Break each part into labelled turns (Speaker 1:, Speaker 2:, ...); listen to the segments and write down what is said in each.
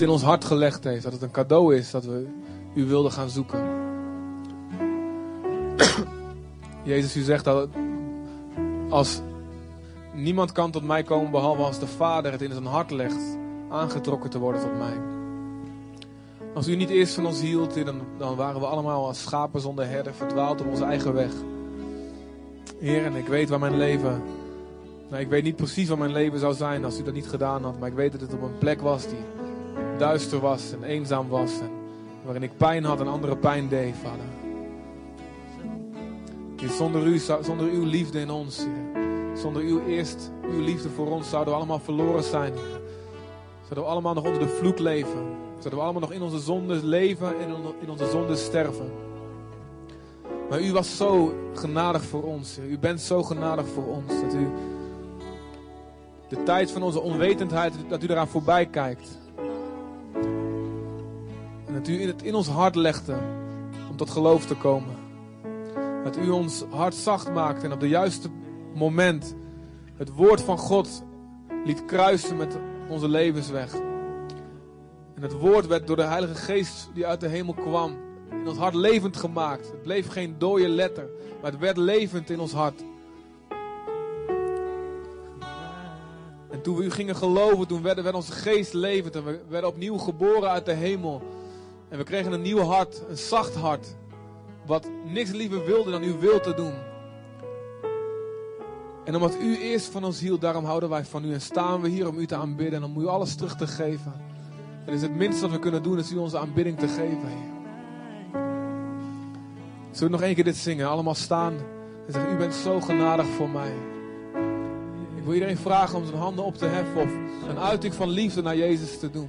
Speaker 1: in ons hart gelegd heeft. Dat het een cadeau is dat we u wilden gaan zoeken. Jezus, u zegt dat als niemand kan tot mij komen behalve als de Vader het in zijn hart legt, aangetrokken te worden tot mij. Als u niet eerst van ons hield, dan, dan waren we allemaal als schapen zonder herder, verdwaald op onze eigen weg. Heer, en ik weet waar mijn leven. Nou, ik weet niet precies waar mijn leven zou zijn als u dat niet gedaan had. Maar ik weet dat het op een plek was die duister was en eenzaam was. En waarin ik pijn had en andere pijn deed, vader. Zonder, u, zonder uw liefde in ons. Zonder uw eerst, uw liefde voor ons, zouden we allemaal verloren zijn. Zouden we allemaal nog onder de vloek leven. Zouden we allemaal nog in onze zonde leven en in onze zonde sterven. Maar u was zo genadig voor ons. U bent zo genadig voor ons. Dat u de tijd van onze onwetendheid, dat u eraan voorbij kijkt. Dat u het in ons hart legde om tot geloof te komen. Dat u ons hart zacht maakt en op de juiste moment het woord van God liet kruisen met onze levensweg. En het woord werd door de Heilige Geest die uit de hemel kwam in ons hart levend gemaakt. Het bleef geen dode letter, maar het werd levend in ons hart. En toen we u gingen geloven, toen werd, werd onze geest levend en we werden opnieuw geboren uit de hemel. En we kregen een nieuw hart, een zacht hart, wat niks liever wilde dan uw wil te doen. En omdat u eerst van ons hield, daarom houden wij van u en staan we hier om u te aanbidden en om u alles terug te geven. Het is het minste wat we kunnen doen, is u onze aanbidding te geven. Zullen we nog één keer dit zingen? Allemaal staan en zeggen: U bent zo genadig voor mij. Ik wil iedereen vragen om zijn handen op te heffen of een uiting van liefde naar Jezus te doen.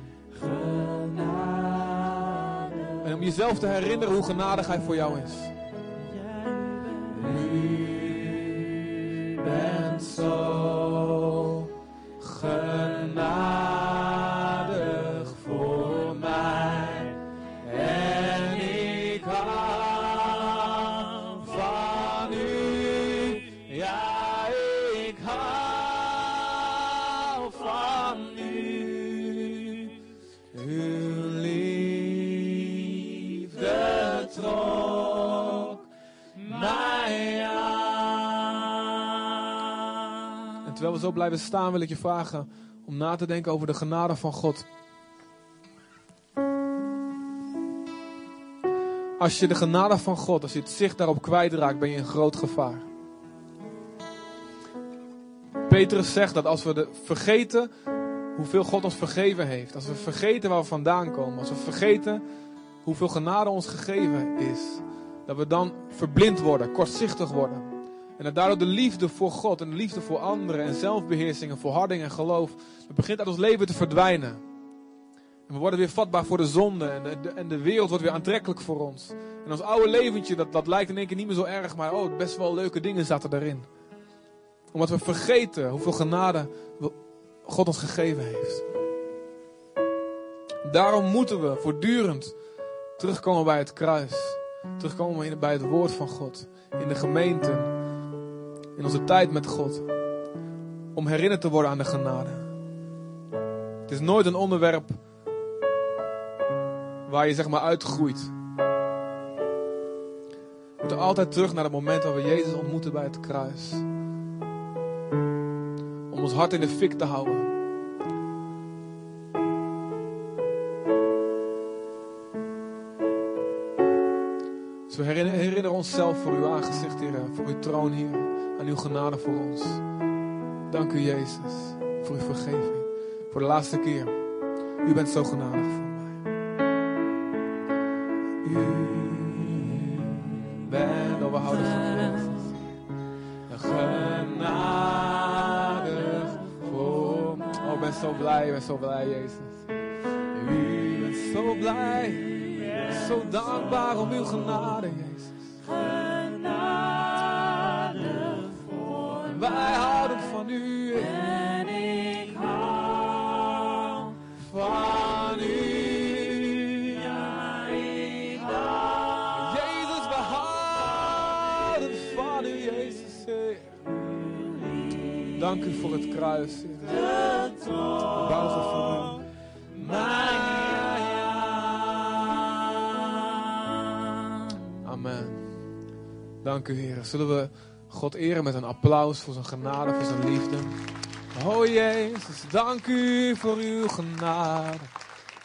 Speaker 1: En om jezelf te herinneren hoe genadig Hij voor jou is.
Speaker 2: U bent zo
Speaker 1: blijven staan, wil ik je vragen om na te denken over de genade van God. Als je de genade van God, als je het zicht daarop kwijtraakt, ben je in groot gevaar. Petrus zegt dat als we de vergeten hoeveel God ons vergeven heeft, als we vergeten waar we vandaan komen, als we vergeten hoeveel genade ons gegeven is, dat we dan verblind worden, kortzichtig worden. En dat daardoor de liefde voor God en de liefde voor anderen en zelfbeheersing en volharding en geloof, het begint uit ons leven te verdwijnen. En we worden weer vatbaar voor de zonde en de, en de wereld wordt weer aantrekkelijk voor ons. En ons oude leventje, dat, dat lijkt in één keer niet meer zo erg, maar oh, best wel leuke dingen zaten daarin. Omdat we vergeten hoeveel genade God ons gegeven heeft. Daarom moeten we voortdurend terugkomen bij het kruis. Terugkomen bij het woord van God. In de gemeente. In onze tijd met God. Om herinnerd te worden aan de genade. Het is nooit een onderwerp waar je zeg maar uitgroeit. We moeten altijd terug naar het moment waar we Jezus ontmoeten bij het kruis. Om ons hart in de fik te houden. Dus we herinneren, onszelf voor uw aangezicht, Heer, voor uw troon, Heer, aan uw genade voor ons. Dank u, Jezus, voor uw vergeving. Voor de laatste keer. U bent zo genadig voor mij. U bent, oh, we houden van. Genadig voor mij. Oh, ik ben zo blij, ik ben zo blij, Jezus. U bent zo blij. Zo dankbaar om uw genade, Jezus. het kruis.
Speaker 2: De
Speaker 1: mijn van
Speaker 2: Amen.
Speaker 1: Dank u, Heer. Zullen we God eren met een applaus voor zijn genade, voor zijn liefde. O Jezus, dank u voor uw genade.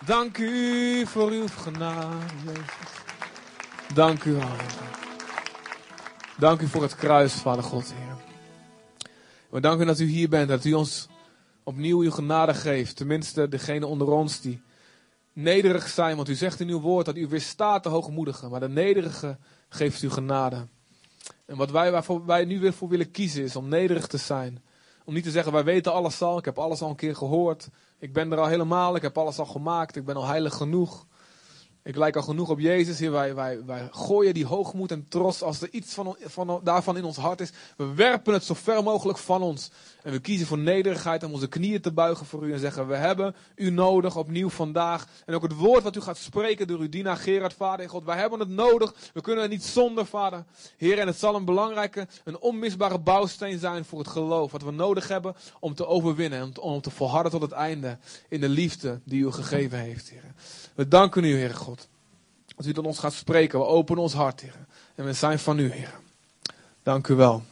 Speaker 1: Dank u voor uw genade, Jezus. Dank u, Heer. Dank u voor het kruis, Vader God, Heer. We danken dat u hier bent, dat u ons opnieuw uw genade geeft. Tenminste, degene onder ons die nederig zijn. Want u zegt in uw woord dat u weerstaat de hoogmoedigen. Maar de nederige geeft u genade. En wat wij, waarvoor wij nu weer voor willen kiezen is om nederig te zijn. Om niet te zeggen, wij weten alles al. Ik heb alles al een keer gehoord. Ik ben er al helemaal. Ik heb alles al gemaakt. Ik ben al heilig genoeg. Ik lijk al genoeg op Jezus. Heer, wij, wij, wij gooien die hoogmoed en trots als er iets van, van, daarvan in ons hart is. We werpen het zo ver mogelijk van ons. En we kiezen voor nederigheid om onze knieën te buigen voor u. En zeggen, we hebben u nodig opnieuw vandaag. En ook het woord wat u gaat spreken door uw dienaar Gerard, Vader God. Wij hebben het nodig. We kunnen het niet zonder, Vader. Heer, en het zal een belangrijke, een onmisbare bouwsteen zijn voor het geloof. Wat we nodig hebben om te overwinnen. En om te volharden tot het einde. In de liefde die u gegeven heeft, Heer. We danken u, Heer God. Dat u tot ons gaat spreken. We openen ons hart, Heer. En we zijn van u, Heer. Dank u wel.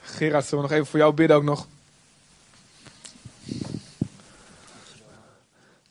Speaker 1: Gerard, zullen we nog even voor jou bidden ook nog?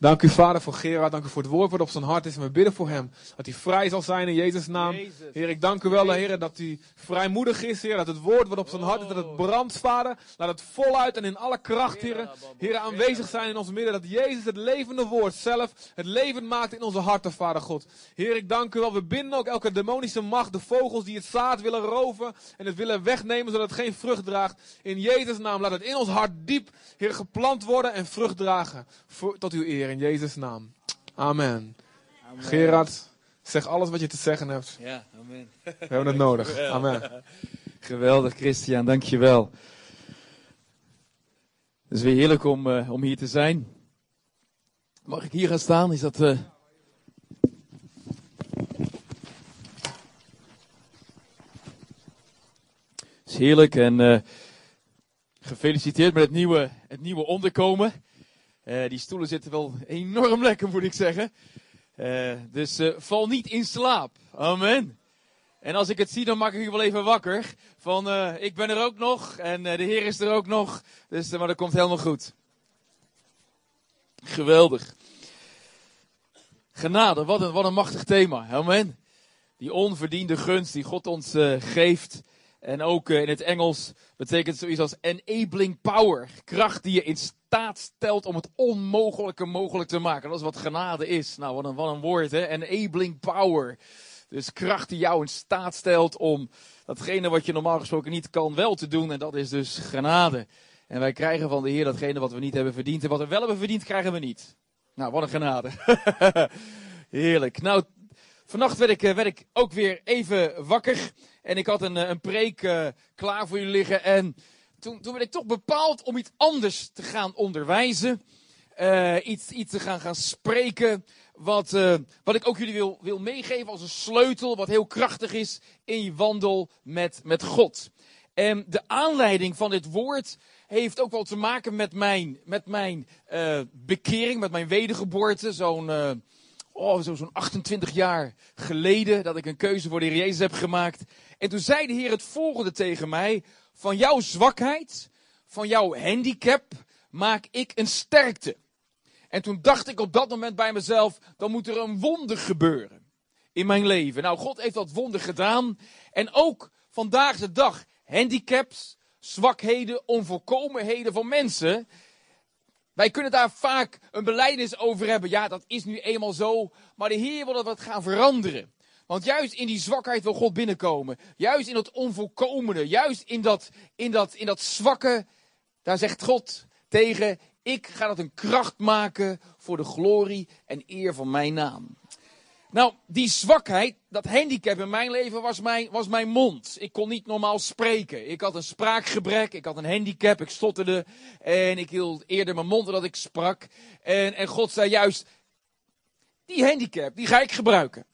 Speaker 1: Dank u, Vader, voor Gerard. Dank u voor het woord wat op zijn hart is. En we bidden voor hem. Dat hij vrij zal zijn in Jezus' naam.
Speaker 3: Jezus.
Speaker 1: Heer, ik dank u wel, Heer, dat hij vrijmoedig is, Heer. Dat het woord wat op zijn hart is, dat het brandt, Vader. Laat het voluit en in alle kracht, Heer. Heer, aanwezig zijn in ons midden. Dat Jezus, het levende woord zelf, het levend maakt in onze harten, Vader God. Heer, ik dank u wel. We binden ook elke demonische macht, de vogels die het zaad willen roven en het willen wegnemen, zodat het geen vrucht draagt. In Jezus' naam, laat het in ons hart diep, Heer, geplant worden en vrucht dragen. Voor, tot uw eer, in Jezus' naam. Amen. Gerard, zeg alles wat je te zeggen hebt.
Speaker 3: Ja, amen.
Speaker 1: We hebben het nodig. Amen.
Speaker 3: Geweldig, Christian, dankjewel. Het is weer heerlijk om, eh, om hier te zijn. Mag ik hier gaan staan? Is dat. eh, is heerlijk en eh, gefeliciteerd met het nieuwe, het nieuwe onderkomen. Eh, die stoelen zitten wel enorm lekker, moet ik zeggen. Eh, dus eh, val niet in slaap. Amen. En als ik het zie, dan maak ik u wel even wakker. Van, ik ben er ook nog en de Heer is er ook nog. Dus, maar dat komt helemaal goed. Geweldig. Genade, wat een, wat een machtig thema. Amen. Die onverdiende gunst die God ons geeft. En ook in het Engels betekent zoiets als enabling power. Kracht die je in stelt om het onmogelijke mogelijk te maken. Dat is wat genade is. Nou, wat een, wat een woord, hè? Enabling power. Dus kracht die jou in staat stelt om datgene wat je normaal gesproken niet kan wel te doen. En dat is dus genade. En wij krijgen van de Heer datgene wat we niet hebben verdiend. En wat we wel hebben verdiend, krijgen we niet. Nou, wat een genade. Heerlijk. Nou, vannacht werd ik, eh, werd ik ook weer even wakker. En ik had een, eh, een preek eh, klaar voor jullie liggen. En toen, toen werd ik toch bepaald om iets anders te gaan onderwijzen. Eh, iets, iets te gaan, gaan spreken. Wat, eh, wat ik ook jullie wil, wil meegeven als een sleutel. Wat heel krachtig is in je wandel met, met God. En de aanleiding van dit woord heeft ook wel te maken met mijn, met mijn eh, bekering, met mijn wedergeboorte. Zo'n oh, zo, zo'n 28 jaar geleden dat ik een keuze voor de Heer Jezus heb gemaakt. En toen zei de Heer het volgende tegen mij. Van jouw zwakheid, van jouw handicap, maak ik een sterkte. En toen dacht ik op dat moment bij mezelf, dan moet er een wonder gebeuren in mijn leven. Nou, God heeft dat wonder gedaan. En ook vandaag de dag, handicaps, zwakheden, onvolkomenheden van mensen. Wij kunnen daar vaak een belijdenis over hebben. Ja, dat is nu eenmaal zo. Maar de Heer wil dat wat gaan veranderen. Want juist in die zwakheid wil God binnenkomen. Juist in dat onvolkomene. Juist in dat, in dat, in dat zwakke. Daar zegt God tegen. Ik ga dat een kracht maken voor de glorie en eer van mijn naam. Nou, die zwakheid, dat handicap in mijn leven was mijn, was mijn mond. Ik kon niet normaal spreken. Ik had een spraakgebrek, ik had een handicap, ik stotterde. En ik hield eerder mijn mond dan ik sprak. En, en God zei juist, die handicap, die ga ik gebruiken.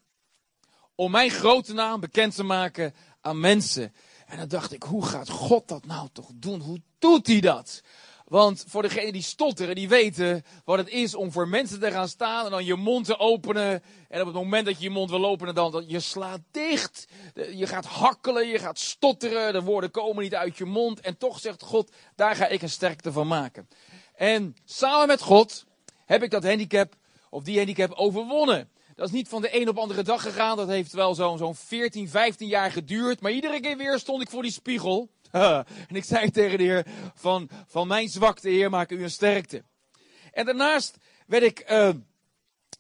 Speaker 3: Om mijn grote naam bekend te maken aan mensen. En dan dacht ik, hoe gaat God dat nou toch doen? Hoe doet hij dat? Want voor degenen die stotteren, die weten wat het is om voor mensen te gaan staan en dan je mond te openen. En op het moment dat je je mond wil openen, dan, dan je slaat dicht. Je gaat hakkelen, je gaat stotteren, de woorden komen niet uit je mond. En toch zegt God, daar ga ik een sterkte van maken. En samen met God heb ik dat handicap, of die handicap, overwonnen. Dat is niet van de een op andere dag gegaan. Dat heeft wel zo'n zo'n 14, 15 jaar geduurd. Maar iedere keer weer stond ik voor die spiegel. en ik zei tegen de Heer: van, van mijn zwakte, Heer, maak u een sterkte. En daarnaast werd ik eh,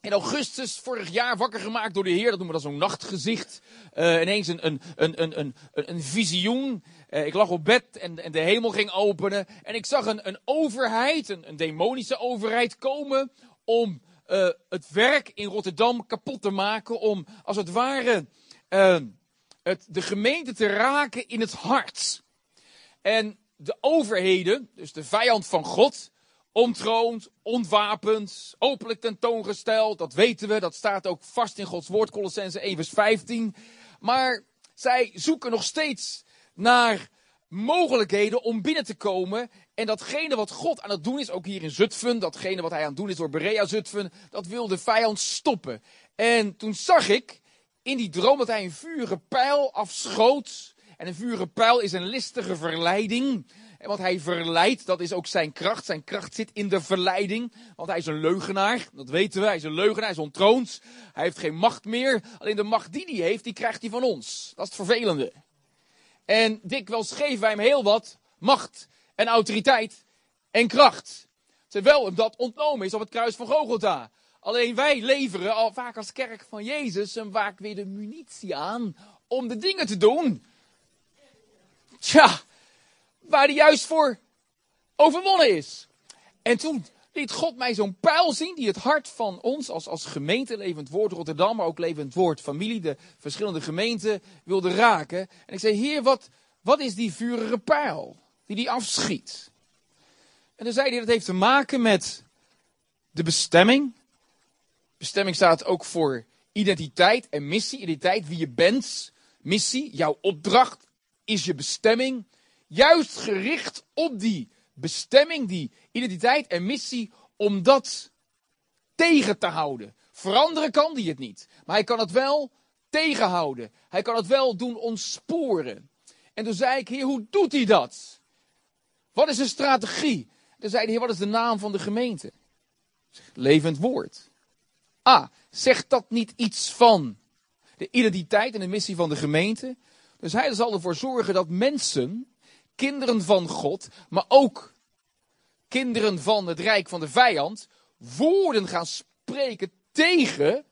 Speaker 3: in augustus vorig jaar wakker gemaakt door de Heer. Dat noemen we dan zo'n nachtgezicht. Eh, ineens een, een, een, een, een, een, visioen. Eh, ik lag op bed en, en de hemel ging openen. En ik zag een, een overheid, een, een demonische overheid, komen om eh, het werk in Rotterdam kapot te maken. Om als het ware eh, het, de gemeente te raken in het hart. En de overheden, dus de vijand van God, ontroond, ontwapend, openlijk tentoongesteld. Dat weten we, dat staat ook vast in Gods woord, Colossense 1 vers 15. Maar zij zoeken nog steeds naar mogelijkheden om binnen te komen. En datgene wat God aan het doen is, ook hier in Zutphen, datgene wat hij aan het doen is door Berea Zutphen, dat wil de vijand stoppen. En toen zag ik in die droom dat hij een vurige pijl afschoot. En een vurige pijl is een listige verleiding. En wat hij verleidt, dat is ook zijn kracht. Zijn kracht zit in de verleiding. Want hij is een leugenaar. Dat weten we. Hij is een leugenaar. Hij is ontroond. Hij heeft geen macht meer. Alleen de macht die hij heeft, die krijgt hij van ons. Dat is het vervelende. En dikwijls geven wij hem heel wat macht en autoriteit en kracht. Terwijl hem dat ontnomen is op het kruis van Gogolta. Alleen wij leveren al vaak als kerk van Jezus hem vaak weer de munitie aan om de dingen te doen. Tja, waar hij juist voor overwonnen is. En toen liet God mij zo'n pijl zien die het hart van ons als, als gemeente Levend Woord Rotterdam, maar ook Levend Woord familie, de verschillende gemeenten, wilde raken. En ik zei, heer, wat, wat is die vurige pijl die die afschiet? En dan zei hij, dat heeft te maken met de bestemming. Bestemming staat ook voor identiteit en missie. Identiteit, wie je bent. Missie, jouw opdracht is je bestemming. Juist gericht op die bestemming, die identiteit en missie, om dat tegen te houden. Veranderen kan die het niet, maar hij kan het wel tegenhouden. Hij kan het wel doen ontsporen. En toen zei ik, heer, hoe doet hij dat? Wat is de strategie? Toen zei de heer, wat is de naam van de gemeente? Levend woord. Ah, zegt dat niet iets van de identiteit en de missie van de gemeente? Dus hij zal ervoor zorgen dat mensen, kinderen van God, maar ook kinderen van het rijk van de vijand, woorden gaan spreken tegen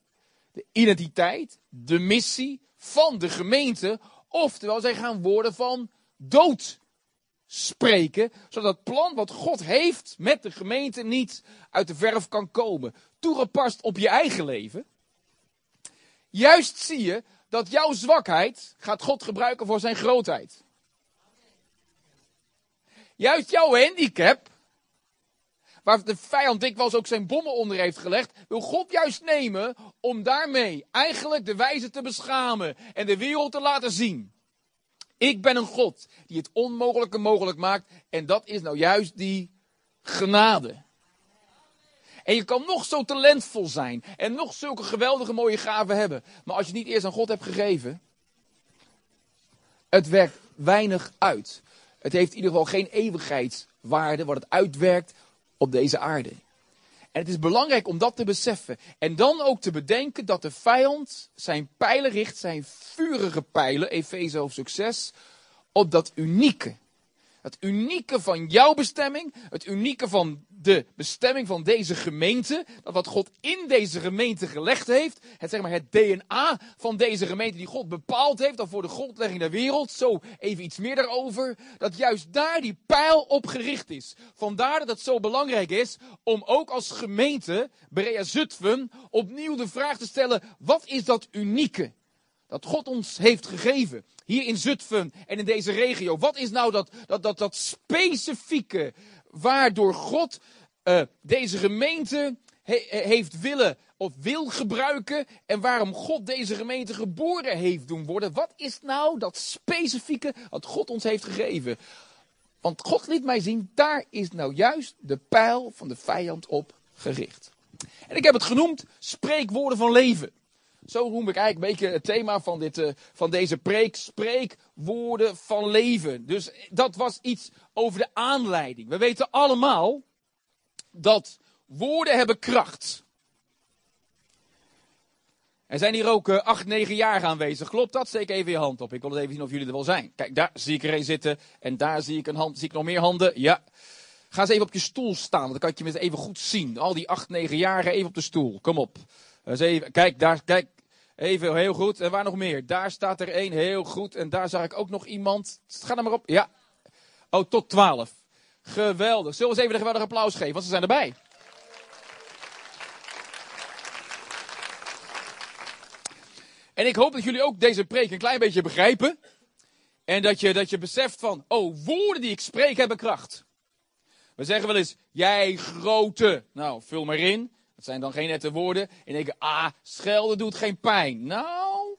Speaker 3: de identiteit, de missie van de gemeente. Oftewel, zij gaan woorden van dood spreken, zodat het plan wat God heeft met de gemeente niet uit de verf kan komen. Toegepast op je eigen leven. Juist zie je dat jouw zwakheid gaat God gebruiken voor zijn grootheid. Juist jouw handicap, waar de vijand dikwijls ook zijn bommen onder heeft gelegd, wil God juist nemen om daarmee eigenlijk de wijze te beschamen en de wereld te laten zien. Ik ben een God die het onmogelijke mogelijk maakt en dat is nou juist die genade. En je kan nog zo talentvol zijn en nog zulke geweldige mooie gaven hebben. Maar als je niet eerst aan God hebt gegeven, het werkt weinig uit. Het heeft in ieder geval geen eeuwigheidswaarde wat het uitwerkt op deze aarde. En het is belangrijk om dat te beseffen. En dan ook te bedenken dat de vijand zijn pijlen richt, zijn vurige pijlen, Efeze hoofdstuk 6, op dat unieke. Het unieke van jouw bestemming, het unieke van de bestemming van deze gemeente, dat wat God in deze gemeente gelegd heeft, het, zeg maar, het DNA van deze gemeente die God bepaald heeft, al voor de grondlegging der wereld, zo even iets meer daarover, dat juist daar die pijl op gericht is. Vandaar dat het zo belangrijk is om ook als gemeente, Berea Zutphen, opnieuw de vraag te stellen, wat is dat unieke? Dat God ons heeft gegeven. Hier in Zutphen en in deze regio. Wat is nou dat, dat, dat, dat specifieke waardoor God uh, deze gemeente he, heeft willen of wil gebruiken. En waarom God deze gemeente geboren heeft doen worden. Wat is nou dat specifieke wat God ons heeft gegeven? Want God liet mij zien, daar is nou juist de pijl van de vijand op gericht. En ik heb het genoemd spreekwoorden van leven. Zo noem ik eigenlijk een beetje het thema van, dit, eh, van deze preek. Spreekwoorden van leven. Dus dat was iets over de aanleiding. We weten allemaal dat woorden hebben kracht. Er zijn hier ook uh, acht, negen jaar aanwezig. Klopt dat? Steek even je hand op. Ik wil even zien of jullie er wel zijn. Kijk, daar zie ik er een zitten. En daar zie ik een hand. Zie ik nog meer handen? Ja. Ga eens even op je stoel staan. Dan kan ik je eens even goed zien. Al die acht, negen jaren even op de stoel. Kom op. Even, kijk, daar, kijk. Even, heel goed. En waar nog meer? Daar staat er één. Heel goed. En daar zag ik ook nog iemand. Ga er maar op. Ja. Oh, tot twaalf. Geweldig. Zullen we eens even een geweldig applaus geven? Want ze zijn erbij. En ik hoop dat jullie ook deze preek een klein beetje begrijpen. En dat je, dat je beseft van, oh, woorden die ik spreek hebben kracht. We zeggen wel eens, jij grote. Nou, vul maar in. Dat zijn dan geen nette woorden. En denken, ah, schelden doet geen pijn. Nou,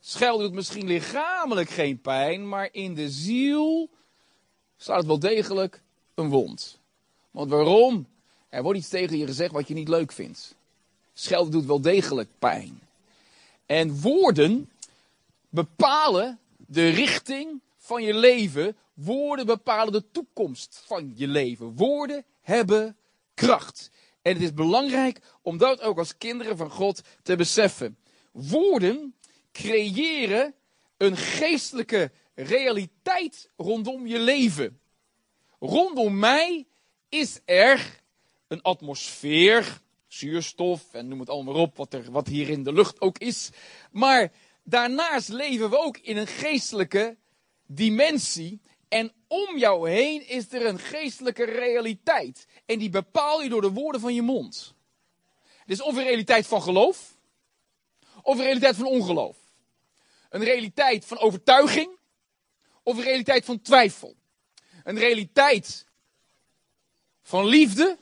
Speaker 3: schelden doet misschien lichamelijk geen pijn, maar in de ziel staat het wel degelijk een wond. Want waarom? Er wordt iets tegen je gezegd wat je niet leuk vindt. Schelden doet wel degelijk pijn. En woorden bepalen de richting van je leven. Woorden bepalen de toekomst van je leven. Woorden hebben kracht. En het is belangrijk om dat ook als kinderen van God te beseffen. Woorden creëren een geestelijke realiteit rondom je leven. Rondom mij is er een atmosfeer, zuurstof en noem het allemaal op, wat, er, wat hier in de lucht ook is. Maar daarnaast leven we ook in een geestelijke dimensie. En om jou heen is er een geestelijke realiteit. En die bepaal je door de woorden van je mond. Het is of een realiteit van geloof, of een realiteit van ongeloof. Een realiteit van overtuiging, of een realiteit van twijfel. Een realiteit van liefde,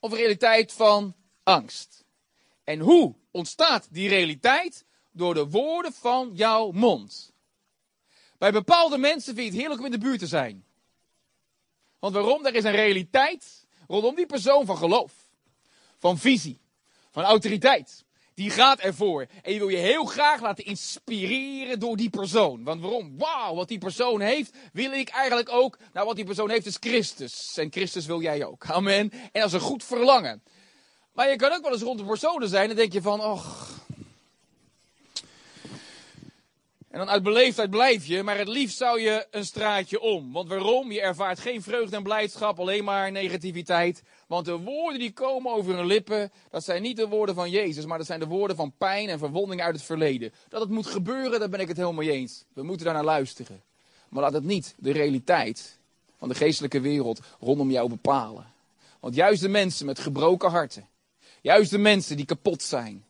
Speaker 3: of een realiteit van angst. En hoe ontstaat die realiteit? Door de woorden van jouw mond. Bij bepaalde mensen vind je het heerlijk om in de buurt te zijn. Want waarom? Er is een realiteit rondom die persoon van geloof, van visie, van autoriteit. Die gaat ervoor. En je wil je heel graag laten inspireren door die persoon. Want waarom? Wauw, wat die persoon heeft, wil ik eigenlijk ook. Nou, wat die persoon heeft is Christus. En Christus wil jij ook. Amen. En dat is een goed verlangen. Maar je kan ook wel eens rond de personen zijn en denk je van, och. En dan uit beleefdheid blijf je, maar het liefst zou je een straatje om. Want waarom? Je ervaart geen vreugde en blijdschap, alleen maar negativiteit. Want de woorden die komen over hun lippen, dat zijn niet de woorden van Jezus, maar dat zijn de woorden van pijn en verwonding uit het verleden. Dat het moet gebeuren, daar ben ik het helemaal mee eens. We moeten daar naar luisteren. Maar laat het niet de realiteit van de geestelijke wereld rondom jou bepalen. Want juist de mensen met gebroken harten, juist de mensen die kapot zijn,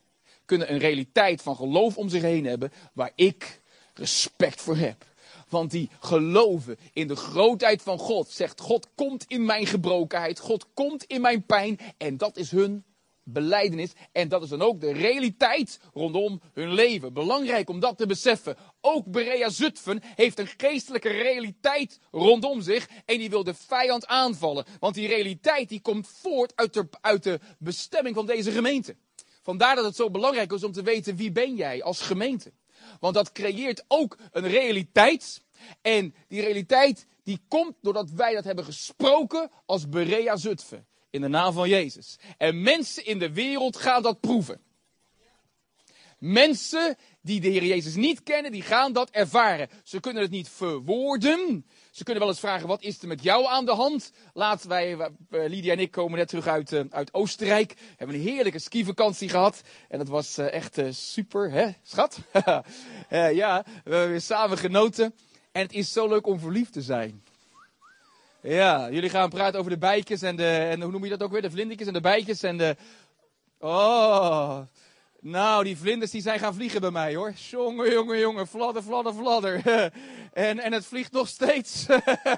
Speaker 3: kunnen een realiteit van geloof om zich heen hebben waar ik respect voor heb. Want die geloven in de grootheid van God. Zegt God komt in mijn gebrokenheid. God komt in mijn pijn. En dat is hun beleidenis. En dat is dan ook de realiteit rondom hun leven. Belangrijk om dat te beseffen. Ook Berea Zutphen heeft een geestelijke realiteit rondom zich. En die wil de vijand aanvallen. Want die realiteit die komt voort uit de, uit de bestemming van deze gemeente. Vandaar dat het zo belangrijk is om te weten wie ben jij als gemeente. Want dat creëert ook een realiteit. En die realiteit die komt doordat wij dat hebben gesproken als Berea Zutphen. In de naam van Jezus. En mensen in de wereld gaan dat proeven. Mensen die de Heer Jezus niet kennen, die gaan dat ervaren. Ze kunnen het niet verwoorden. Ze kunnen wel eens vragen, wat is er met jou aan de hand? Laten wij, eh, Lydia en ik komen net terug uit, uh, uit Oostenrijk. We hebben een heerlijke skivakantie gehad. En dat was uh, echt super, hè, schat? ja, we hebben weer samen genoten. En het is zo leuk om verliefd te zijn. Ja, jullie gaan praten over de bijtjes en de, en hoe noem je dat ook weer? De vlindertjes en de bijtjes en de... Oh, nou, die vlinders die zijn gaan vliegen bij mij hoor. Jongen, jongen, jongen, fladder, fladder, fladder. en, en het vliegt nog steeds.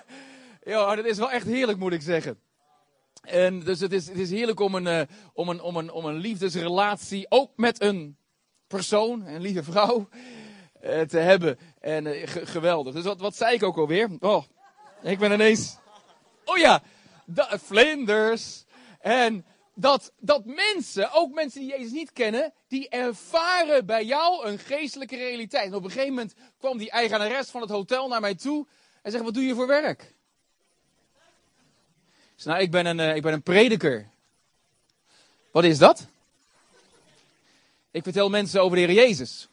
Speaker 3: ja, dat is wel echt heerlijk moet ik zeggen. En dus het is, het is heerlijk om een, uh, om, een, om, een, om een liefdesrelatie, ook met een persoon, een lieve vrouw, uh, te hebben. En uh, geweldig. Dus wat, wat zei ik ook alweer? Oh, Ik ben ineens. Oh ja, vlinders. En dat, dat mensen, ook mensen die Jezus niet kennen, die ervaren bij jou een geestelijke realiteit. En op een gegeven moment kwam die eigenares van het hotel naar mij toe en zegt: Wat doe je voor werk? Ik Nou, ik ben een, eh, ik ben een prediker. Wat is dat? Ik vertel mensen over de Heer Jezus.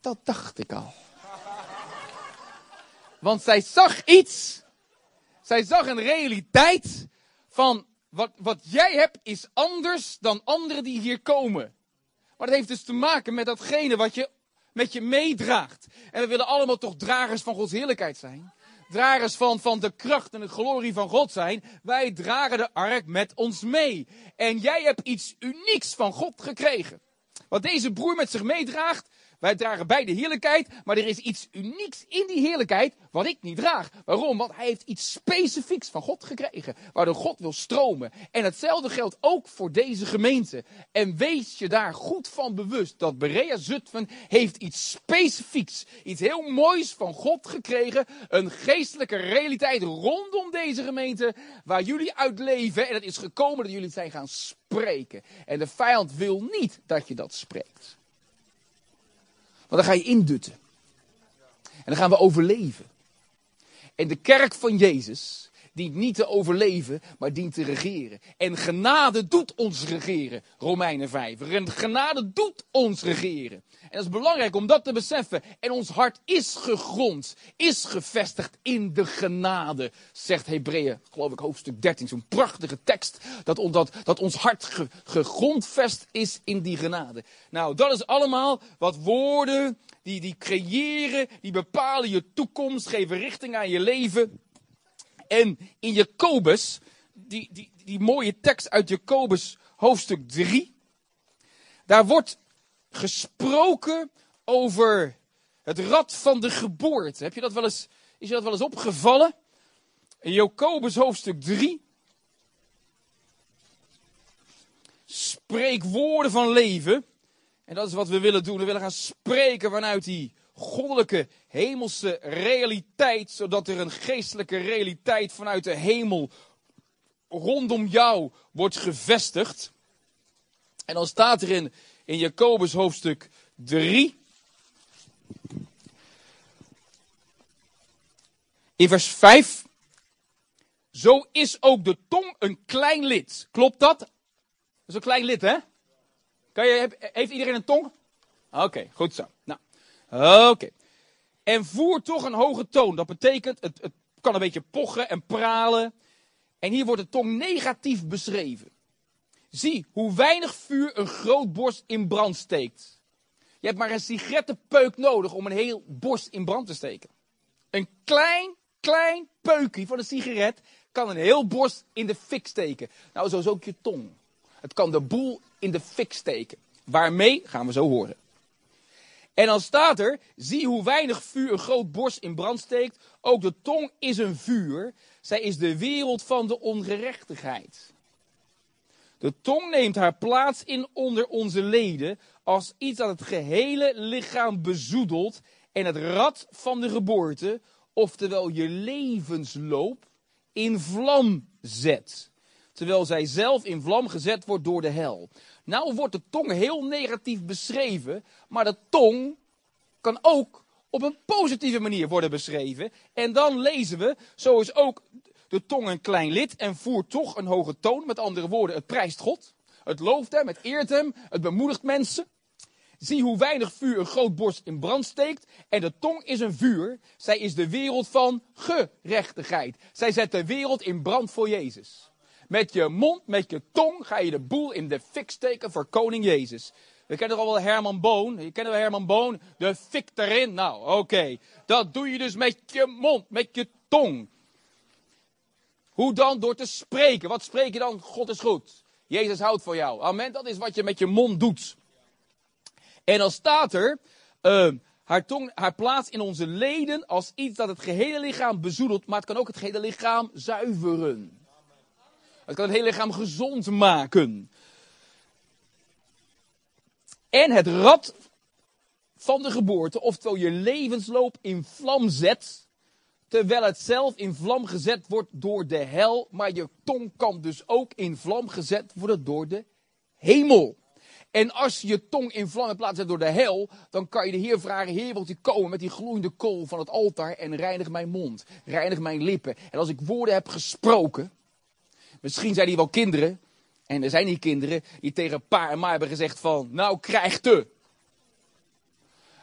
Speaker 3: Dat dacht ik al. Want zij zag iets. Zij zag een realiteit van wat, wat jij hebt is anders dan anderen die hier komen. Maar dat heeft dus te maken met datgene wat je met je meedraagt. En we willen allemaal toch dragers van Gods heerlijkheid zijn. Dragers van, van de kracht en de glorie van God zijn. Wij dragen de ark met ons mee. En jij hebt iets unieks van God gekregen. Wat deze broer met zich meedraagt. Wij dragen beide heerlijkheid, maar er is iets unieks in die heerlijkheid wat ik niet draag. Waarom? Want hij heeft iets specifieks van God gekregen, waardoor God wil stromen. En hetzelfde geldt ook voor deze gemeente. En wees je daar goed van bewust dat Berea Zutphen heeft iets specifieks, iets heel moois van God gekregen. Een geestelijke realiteit rondom deze gemeente waar jullie uit leven. En het is gekomen dat jullie zijn gaan spreken. En de vijand wil niet dat je dat spreekt. Want dan ga je indutten. En dan gaan we overleven. En de kerk van Jezus dient niet te overleven, maar dient te regeren. En genade doet ons regeren, Romeinen 5. En genade doet ons regeren. En dat is belangrijk om dat te beseffen. En ons hart is gegrond, is gevestigd in de genade, zegt Hebreeën, geloof ik, hoofdstuk 13. Zo'n prachtige tekst, dat, dat, dat ons hart ge, gegrondvest is in die genade. Nou, dat is allemaal wat woorden die, die creëren, die bepalen je toekomst, geven richting aan je leven. En in Jacobus, die, die, die mooie tekst uit Jacobus hoofdstuk 3, daar wordt gesproken over het rad van de geboorte. Heb je dat wel eens, is je dat wel eens opgevallen? In Jacobus hoofdstuk 3 spreek woorden van leven. En dat is wat we willen doen. We willen gaan spreken vanuit die goddelijke hemelse realiteit, zodat er een geestelijke realiteit vanuit de hemel rondom jou wordt gevestigd. En dan staat er in, in Jacobus hoofdstuk 3. In vers 5. Zo is ook de tong een klein lid. Klopt dat? Dat is een klein lid, hè? Kan je, heeft iedereen een tong? Oké, goed zo. Oké. En voer toch een hoge toon. Dat betekent, het, het kan een beetje pochen en pralen. En hier wordt de tong negatief beschreven. Zie hoe weinig vuur een groot borst in brand steekt. Je hebt maar een sigarettenpeuk nodig om een heel borst in brand te steken. Een klein, klein peukje van een sigaret kan een heel borst in de fik steken. Nou, zo is ook je tong. Het kan de boel in de fik steken. Waarmee gaan we zo horen. En dan staat er, zie hoe weinig vuur een groot borst in brand steekt. Ook de tong is een vuur. Zij is de wereld van de ongerechtigheid. De tong neemt haar plaats in onder onze leden als iets dat het gehele lichaam bezoedelt en het rad van de geboorte, oftewel je levensloop, in vlam zet. Terwijl zij zelf in vlam gezet wordt door de hel. Nou wordt de tong heel negatief beschreven, maar de tong kan ook op een positieve manier worden beschreven. En dan lezen we, zo is ook de tong een klein lid en voert toch een hoge toon. Met andere woorden, het prijst God. Het looft hem, het eert hem, het bemoedigt mensen. Zie hoe weinig vuur een groot borst in brand steekt. En de tong is een vuur. Zij is de wereld van gerechtigheid. Zij zet de wereld in brand voor Jezus. Met je mond, met je tong ga je de boel in de fik steken voor koning Jezus. We kennen toch al wel Herman Boon. Je kent wel Herman Boon. De fik erin. Nou, oké. Dat doe je dus met je mond, met je tong. Hoe dan? Door te spreken. Wat spreek je dan? God is goed. Jezus houdt van jou. Amen. Dat is wat je met je mond doet. En dan staat er, eh, haar tong, haar plaats in onze leden als iets dat het gehele lichaam bezoedelt, maar het kan ook het gehele lichaam zuiveren. Het kan het hele lichaam gezond maken. En het rad van de geboorte, oftewel je levensloop in vlam zet, terwijl het zelf in vlam gezet wordt door de hel. Maar je tong kan dus ook in vlam gezet worden door de hemel. En als je tong in vlam hebt zetten door de hel, dan kan je de Heer vragen, Heer, wilt u komen met die gloeiende kool van het altaar en reinig mijn mond, reinig mijn lippen. En als ik woorden heb gesproken, misschien zijn die wel kinderen, en er zijn die kinderen die tegen pa en ma hebben gezegd van, nou krijg te.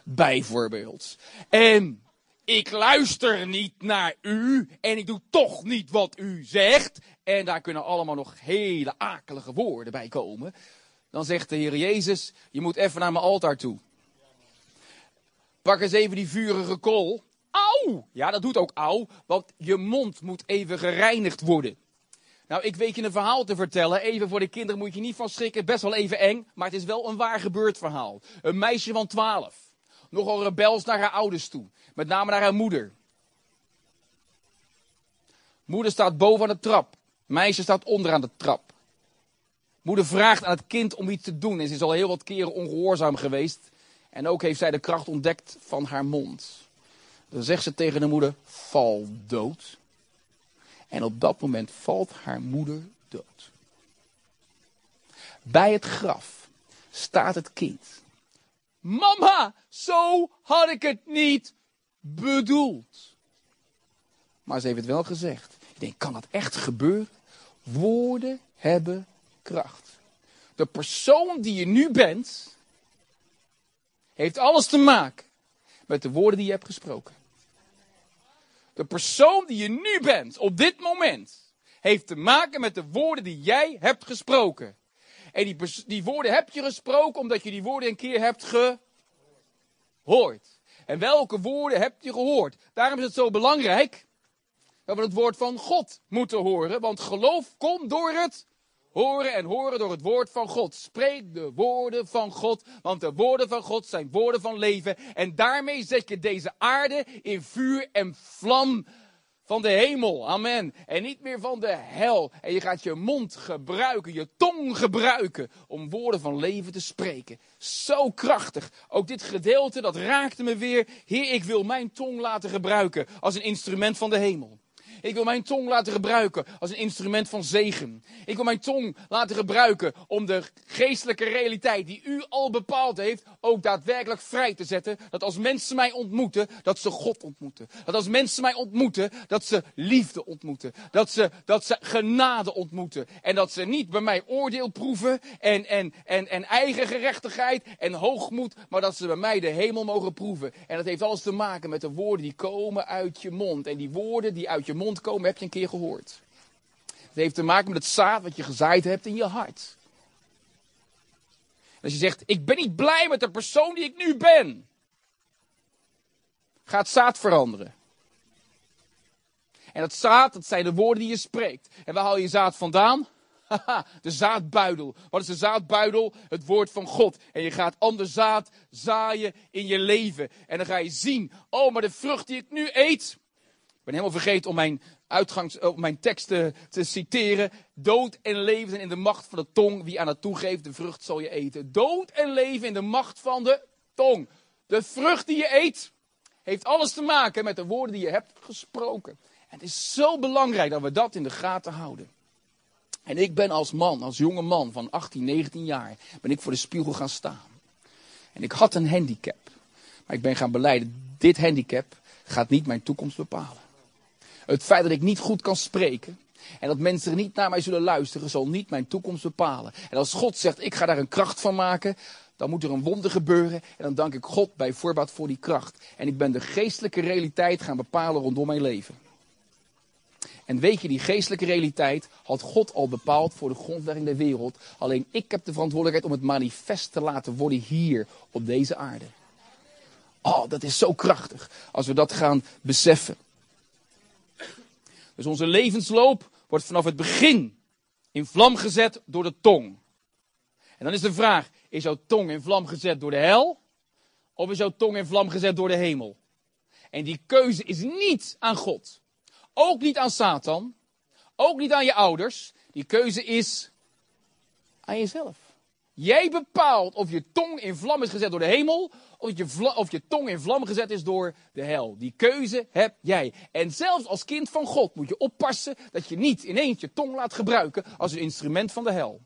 Speaker 3: Bijvoorbeeld. En ik luister niet naar u en ik doe toch niet wat u zegt. En daar kunnen allemaal nog hele akelige woorden bij komen. Dan zegt de Heer Jezus, je moet even naar mijn altaar toe. Pak eens even die vurige kool. Auw! Ja, dat doet ook auw, want je mond moet even gereinigd worden. Nou, ik weet je een verhaal te vertellen. Even voor de kinderen moet je niet van schrikken. Best wel even eng, maar het is wel een waar gebeurd verhaal. Een meisje van 12. Nogal rebels naar haar ouders toe. Met name naar haar moeder. Moeder staat boven aan de trap. Meisje staat onderaan de trap. Moeder vraagt aan het kind om iets te doen. En ze is al heel wat keren ongehoorzaam geweest. En ook heeft zij de kracht ontdekt van haar mond. Dan zegt ze tegen de moeder: Val dood. En op dat moment valt haar moeder dood. Bij het graf staat het kind. Mama, zo had ik het niet bedoeld. Maar ze heeft het wel gezegd. Ik denk, kan dat echt gebeuren? Woorden hebben kracht. De persoon die je nu bent, heeft alles te maken met de woorden die je hebt gesproken. De persoon die je nu bent, op dit moment, heeft te maken met de woorden die jij hebt gesproken. En die, die woorden heb je gesproken omdat je die woorden een keer hebt gehoord. En welke woorden heb je gehoord? Daarom is het zo belangrijk dat we het woord van God moeten horen. Want geloof komt door het horen en horen door het woord van God. Spreek de woorden van God, want de woorden van God zijn woorden van leven. En daarmee zet je deze aarde in vuur en vlam van de hemel. Amen. En niet meer van de hel. En je gaat je mond gebruiken, je tong gebruiken om woorden van leven te spreken. Zo krachtig. Ook dit gedeelte, dat raakte me weer. Heer, ik wil mijn tong laten gebruiken als een instrument van de hemel. Ik wil mijn tong laten gebruiken als een instrument van zegen. Ik wil mijn tong laten gebruiken om de geestelijke realiteit die u al bepaald heeft, ook daadwerkelijk vrij te zetten. Dat als mensen mij ontmoeten, dat ze God ontmoeten. Dat als mensen mij ontmoeten, dat ze liefde ontmoeten. Dat ze, dat ze genade ontmoeten. En dat ze niet bij mij oordeel proeven en, en, en, en eigen gerechtigheid en hoogmoed, maar dat ze bij mij de hemel mogen proeven. En dat heeft alles te maken met de woorden die komen uit je mond. En die woorden die uit je mond heb je een keer gehoord. Het heeft te maken met het zaad wat je gezaaid hebt in je hart. als je zegt, ik ben niet blij met de persoon die ik nu ben, gaat zaad veranderen. En dat zaad, dat zijn de woorden die je spreekt. En waar haal je zaad vandaan? Haha, de zaadbuidel. Wat is de zaadbuidel? Het woord van God. En je gaat ander zaad zaaien in je leven. En dan ga je zien, oh, maar de vrucht die ik nu eet, ik ben helemaal vergeten om mijn, om mijn tekst te, te, citeren. Dood en leven in de macht van de tong. Wie aan het toegeeft, de vrucht zal je eten. Dood en leven in de macht van de tong. De vrucht die je eet, heeft alles te maken met de woorden die je hebt gesproken. En het is zo belangrijk dat we dat in de gaten houden. En ik ben als man, als jonge man van 18, 19 jaar, ben ik voor de spiegel gaan staan. En ik had een handicap. Maar ik ben gaan beleiden, dit handicap gaat niet mijn toekomst bepalen. Het feit dat ik niet goed kan spreken. En dat mensen niet naar mij zullen luisteren, zal niet mijn toekomst bepalen. En als God zegt, ik ga daar een kracht van maken, dan moet er een wonder gebeuren. En dan dank ik God bij voorbaat voor die kracht. En ik ben de geestelijke realiteit gaan bepalen rondom mijn leven. En weet je, die geestelijke realiteit had God al bepaald voor de grondlegging der wereld. Alleen ik heb de verantwoordelijkheid om het manifest te laten worden hier op deze aarde. Oh, dat is zo krachtig als we dat gaan beseffen. Dus onze levensloop wordt vanaf het begin in vlam gezet door de tong. En dan is de vraag, is jouw tong in vlam gezet door de hel? Of is jouw tong in vlam gezet door de hemel? En die keuze is niet aan God. Ook niet aan Satan. Ook niet aan je ouders. Die keuze is aan jezelf. Jij bepaalt of je tong in vlam is gezet door de hemel, of je, of je tong in vlam gezet is door de hel. Die keuze heb jij. En zelfs als kind van God moet je oppassen dat je niet ineens je tong laat gebruiken als een instrument van de hel.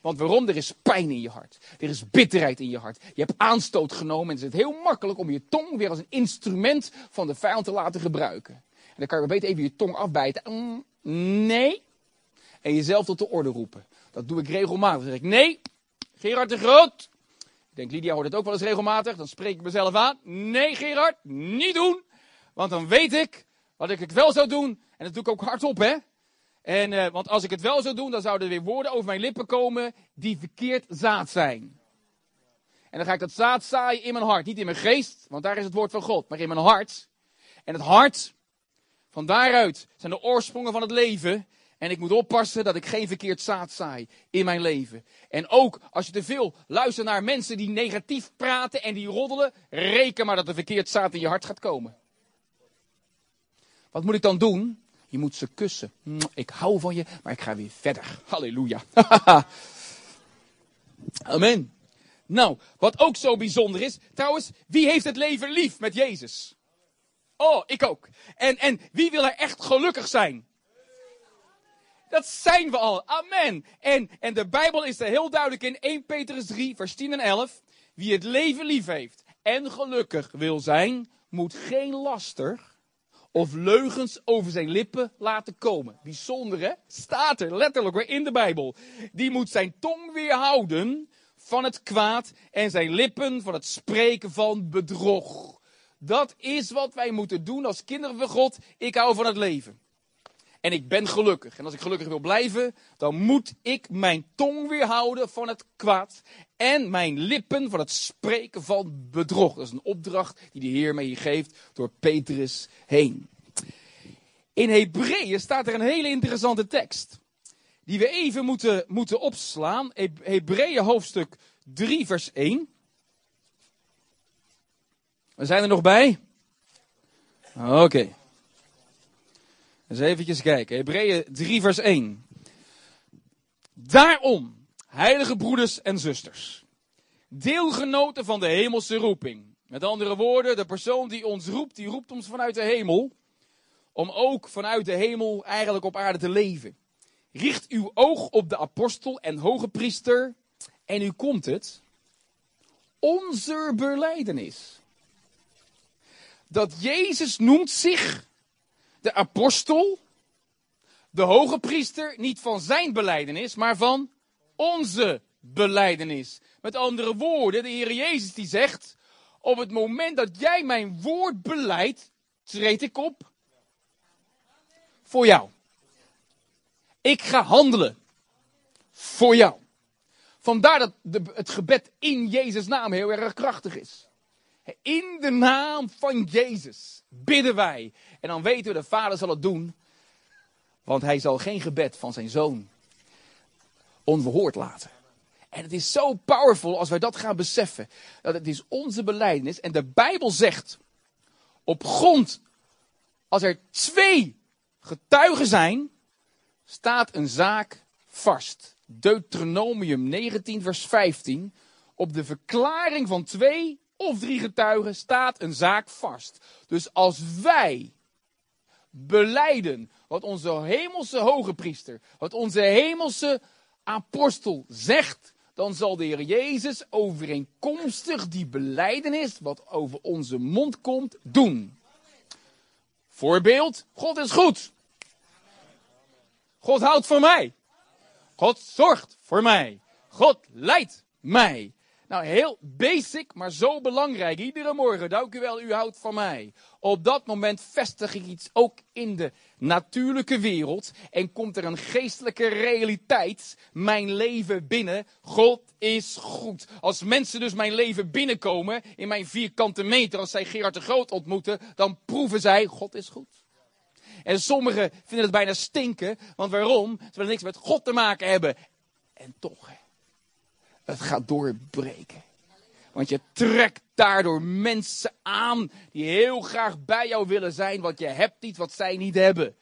Speaker 3: Want waarom? Er is pijn in je hart. Er is bitterheid in je hart. Je hebt aanstoot genomen en het is heel makkelijk om je tong weer als een instrument van de vijand te laten gebruiken. En dan kan je beter even je tong afbijten. Mm, nee. En jezelf tot de orde roepen. Dat doe ik regelmatig. Dan zeg ik, nee, Gerard de Groot. Ik denk, Lydia hoort het ook wel eens regelmatig. Dan spreek ik mezelf aan. Nee, Gerard, niet doen. Want dan weet ik wat ik het wel zou doen. En dat doe ik ook hardop, hè. En, eh, want als ik het wel zou doen, dan zouden er weer woorden over mijn lippen komen die verkeerd zaad zijn. En dan ga ik dat zaad zaaien in mijn hart. Niet in mijn geest, want daar is het woord van God. Maar in mijn hart. En het hart, van daaruit zijn de oorsprongen van het leven. En ik moet oppassen dat ik geen verkeerd zaad zaai in mijn leven. En ook als je te veel luistert naar mensen die negatief praten en die roddelen, reken maar dat er verkeerd zaad in je hart gaat komen. Wat moet ik dan doen? Je moet ze kussen. Ik hou van je, maar ik ga weer verder. Halleluja. Amen. Nou, wat ook zo bijzonder is, trouwens, wie heeft het leven lief met Jezus? Oh, ik ook. En, en wie wil er echt gelukkig zijn? Dat zijn we al. Amen. En, en de Bijbel is er heel duidelijk in 1 Petrus 3, vers 10 en 11. Wie het leven lief heeft en gelukkig wil zijn, moet geen laster of leugens over zijn lippen laten komen. Bijzonder hè? Staat er letterlijk weer in de Bijbel. Die moet zijn tong weerhouden van het kwaad en zijn lippen van het spreken van bedrog. Dat is wat wij moeten doen als kinderen van God. Ik hou van het leven. En ik ben gelukkig. En als ik gelukkig wil blijven, dan moet ik mijn tong weerhouden van het kwaad. En mijn lippen van het spreken van bedrog. Dat is een opdracht die de Heer mij hier geeft door Petrus heen. In Hebreeën staat er een hele interessante tekst. Die we even moeten, moeten opslaan. He- Hebreeën hoofdstuk 3 vers 1. We zijn er nog bij? Oké. Eens eventjes kijken. Hebreeën 3 vers 1. Daarom, heilige broeders en zusters, deelgenoten van de hemelse roeping. Met andere woorden, de persoon die ons roept, die roept ons vanuit de hemel. Om ook vanuit de hemel eigenlijk op aarde te leven. Richt uw oog op de apostel en hoge priester. En u komt het. Onze beleidenis. Dat Jezus noemt zich de apostel, de hoge priester, niet van zijn beleidenis, maar van onze beleidenis. Met andere woorden, de Heer Jezus die zegt, op het moment dat jij mijn woord beleidt, treed ik op voor jou. Ik ga handelen voor jou. Vandaar dat het gebed in Jezus' naam heel erg krachtig is. In de naam van Jezus bidden wij. En dan weten we, de Vader zal het doen. Want hij zal geen gebed van zijn zoon onverhoord laten. En het is zo powerful als wij dat gaan beseffen. Dat het is onze belijdenis. En de Bijbel zegt, op grond, als er twee getuigen zijn, staat een zaak vast. Deuteronomium 19 vers 15. Op de verklaring van twee of drie getuigen staat een zaak vast. Dus als wij beleiden wat onze hemelse hoge priester, wat onze hemelse apostel zegt, dan zal de Heer Jezus overeenkomstig die beleidenis, wat over onze mond komt, doen. Voorbeeld, God is goed. God houdt van mij. God zorgt voor mij. God leidt mij. Nou, heel basic, maar zo belangrijk. Iedere morgen, dank u wel, u houdt van mij. Op dat moment vestig ik iets ook in de natuurlijke wereld. En komt er een geestelijke realiteit mijn leven binnen. God is goed. Als mensen dus mijn leven binnenkomen, in mijn vierkante meter, als zij Gerard de Groot ontmoeten, dan proeven zij, God is goed. En sommigen vinden het bijna stinken, want waarom? Ze willen niks met God te maken hebben. En toch, het gaat doorbreken. Want je trekt daardoor mensen aan die heel graag bij jou willen zijn, want je hebt iets wat zij niet hebben.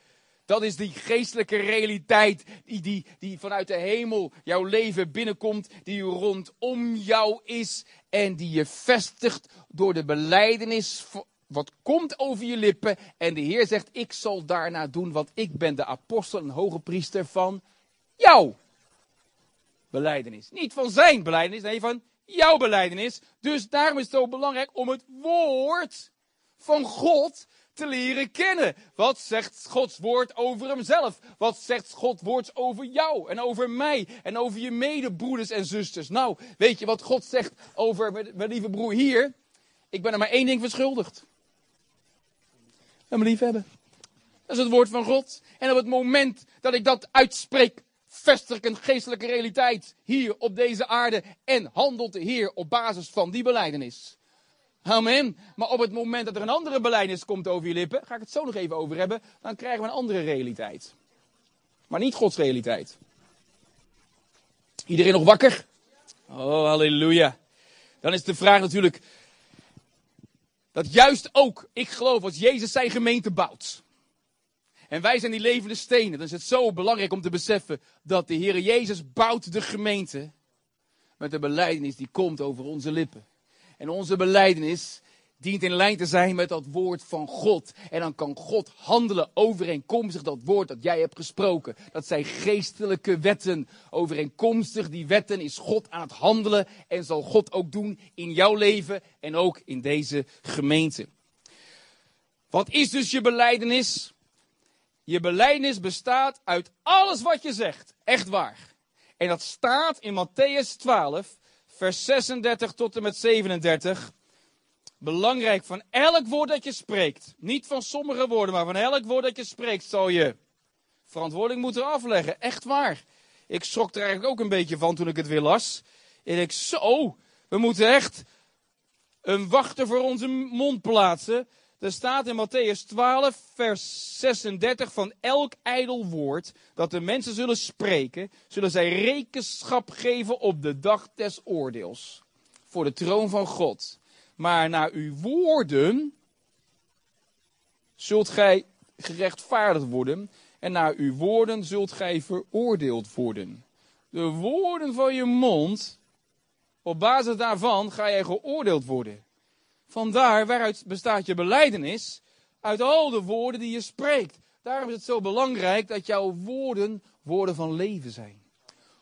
Speaker 3: Dat is die geestelijke realiteit die, die, die vanuit de hemel jouw leven binnenkomt, die rondom jou is en die je vestigt door de beleidenis wat komt over je lippen. En de Heer zegt, ik zal daarna doen, want ik ben de apostel en hoge priester van jou beleidenis. Niet van zijn beleidenis, nee, van jouw beleidenis. Dus daarom is het zo belangrijk om het woord van God te leren kennen. Wat zegt Gods woord over hemzelf? Wat zegt Gods woord over jou en over mij en over je medebroeders en zusters? Nou, weet je wat God zegt over mijn, lieve broer hier? Ik ben er maar één ding verschuldigd. Hem lief hebben. Dat is het woord van God. En op het moment dat ik dat uitspreek, vestig ik een geestelijke realiteit hier op deze aarde en handelt de Heer op basis van die beleidenis. Amen. Maar op het moment dat er een andere beleidenis komt over je lippen, ga ik het zo nog even over hebben, dan krijgen we een andere realiteit. Maar niet Gods realiteit. Iedereen nog wakker? Oh, halleluja. Dan is de vraag natuurlijk, dat juist ook, ik geloof, als Jezus zijn gemeente bouwt. En wij zijn die levende stenen. Dan is het zo belangrijk om te beseffen dat de Heer Jezus bouwt de gemeente met de beleidenis die komt over onze lippen. En onze beleidenis dient in lijn te zijn met dat woord van God. En dan kan God handelen overeenkomstig dat woord dat jij hebt gesproken. Dat zijn geestelijke wetten. Overeenkomstig die wetten is God aan het handelen en zal God ook doen in jouw leven en ook in deze gemeente. Wat is dus je beleidenis? Je beleidenis bestaat uit alles wat je zegt. Echt waar. En dat staat in Matthäus 12, vers 36 tot en met 37. Belangrijk, van elk woord dat je spreekt, niet van sommige woorden, maar van elk woord dat je spreekt, zal je verantwoording moeten afleggen. Echt waar. Ik schrok er eigenlijk ook een beetje van toen ik het weer las. En ik, zo, we moeten echt een wachter voor onze mond plaatsen. Er staat in Matthäus 12, vers 36 van elk ijdel woord dat de mensen zullen spreken, zullen zij rekenschap geven op de dag des oordeels. Voor de troon van God. Maar naar uw woorden zult gij gerechtvaardigd worden en naar uw woorden zult gij veroordeeld worden. De woorden van je mond, op basis daarvan ga jij geoordeeld worden. Vandaar waaruit bestaat je beleidenis uit al de woorden die je spreekt. Daarom is het zo belangrijk dat jouw woorden woorden van leven zijn.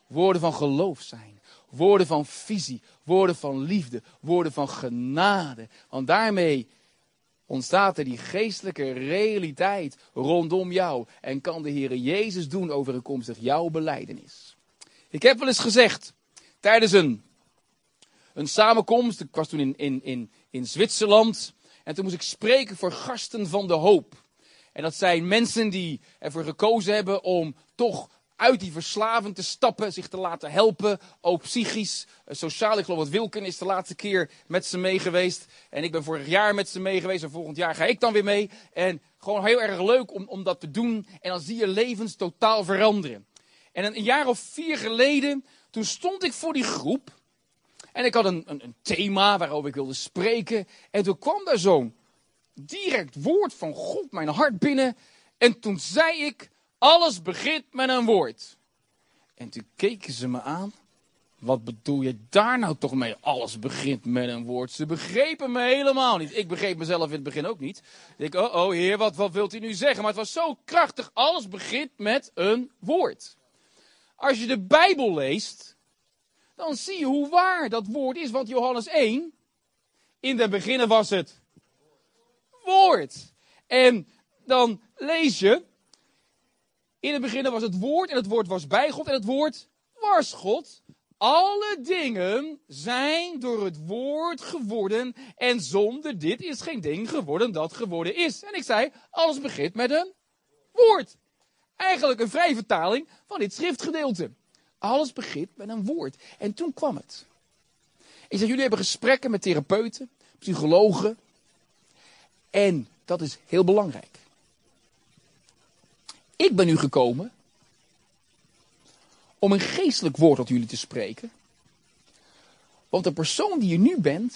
Speaker 3: Woorden van geloof zijn. Woorden van visie. Woorden van liefde. Woorden van genade. Want daarmee ontstaat er die geestelijke realiteit rondom jou. En kan de Heer Jezus doen overeenkomstig jouw beleidenis. Ik heb wel eens gezegd, tijdens een, een samenkomst, ik was toen in, in, in, in Zwitserland. En toen moest ik spreken voor gasten van de hoop. En dat zijn mensen die ervoor gekozen hebben om toch uit die verslaving te stappen, zich te laten helpen, ook psychisch, eh, sociaal. Ik geloof dat Wilken is de laatste keer met ze mee geweest. En ik ben vorig jaar met ze mee geweest en volgend jaar ga ik dan weer mee. En gewoon heel erg leuk om, om dat te doen. En dan zie je levens totaal veranderen. En een, een jaar of vier geleden, toen stond ik voor die groep. En ik had een, een, een thema waarover ik wilde spreken. En toen kwam daar zo'n direct woord van God mijn hart binnen. En toen zei ik, alles begint met een woord. En toen keken ze me aan. Wat bedoel je daar nou toch mee? Alles begint met een woord. Ze begrepen me helemaal niet. Ik begreep mezelf in het begin ook niet. Ik oh, oh heer, wat, wat wilt u nu zeggen? Maar het was zo krachtig. Alles begint met een woord. Als je de Bijbel leest, dan zie je hoe waar dat woord is. Want Johannes 1, in de beginnen was het woord. En dan lees je, in het begin was het woord en het woord was bij God en het woord was God. Alle dingen zijn door het woord geworden en zonder dit is geen ding geworden dat geworden is. En ik zei, alles begint met een woord. Eigenlijk een vrije vertaling van dit schriftgedeelte. Alles begint met een woord. En toen kwam het. Ik zeg, jullie hebben gesprekken met therapeuten, psychologen. En dat is heel belangrijk. Ik ben nu gekomen om een geestelijk woord tot jullie te spreken. Want de persoon die je nu bent,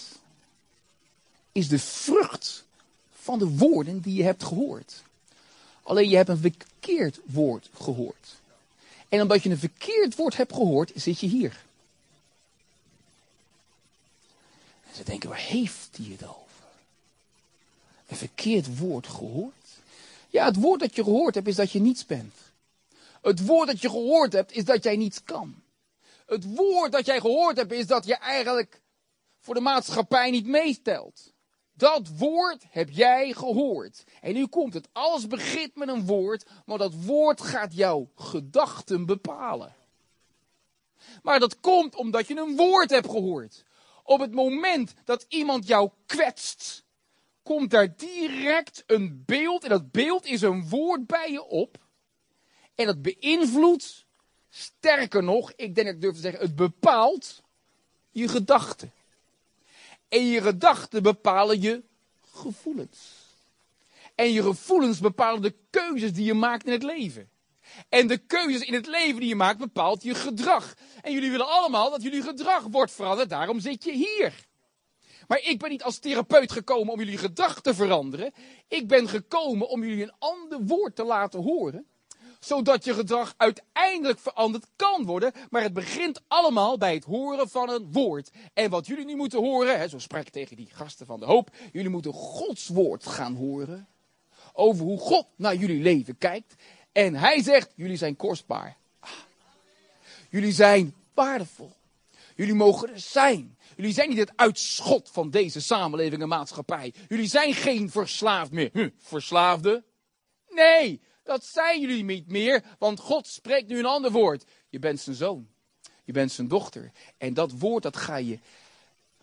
Speaker 3: is de vrucht van de woorden die je hebt gehoord. Alleen je hebt een verkeerd woord gehoord. En omdat je een verkeerd woord hebt gehoord, zit je hier. En ze denken, waar heeft hij het over? Een verkeerd woord gehoord? Ja, het woord dat je gehoord hebt is dat je niets bent. Het woord dat je gehoord hebt is dat jij niets kan. Het woord dat jij gehoord hebt is dat je eigenlijk voor de maatschappij niet meestelt. Dat woord heb jij gehoord. En nu komt het. Alles begint met een woord, maar dat woord gaat jouw gedachten bepalen. Maar dat komt omdat je een woord hebt gehoord. Op het moment dat iemand jou kwetst, komt daar direct een beeld. En dat beeld is een woord bij je op. En dat beïnvloedt, sterker nog, ik denk dat ik durf te zeggen, het bepaalt je gedachten. En je gedachten bepalen je gevoelens. En je gevoelens bepalen de keuzes die je maakt in het leven. En de keuzes in het leven die je maakt bepaalt je gedrag. En jullie willen allemaal dat jullie gedrag wordt veranderd, daarom zit je hier. Maar ik ben niet als therapeut gekomen om jullie gedrag te veranderen. Ik ben gekomen om jullie een ander woord te laten horen zodat je gedrag uiteindelijk veranderd kan worden. Maar het begint allemaal bij het horen van een woord. En wat jullie nu moeten horen, hè, zo sprak ik tegen die gasten van de hoop, jullie moeten Gods woord gaan horen. Over hoe God naar jullie leven kijkt. En hij zegt, jullie zijn kostbaar. Ah. Jullie zijn waardevol. Jullie mogen er zijn. Jullie zijn niet het uitschot van deze samenleving en maatschappij. Jullie zijn geen verslaafd meer. Hm, verslaafde? Nee, dat zijn jullie niet meer, want God spreekt nu een ander woord. Je bent zijn zoon. Je bent zijn dochter. En dat woord, dat ga je,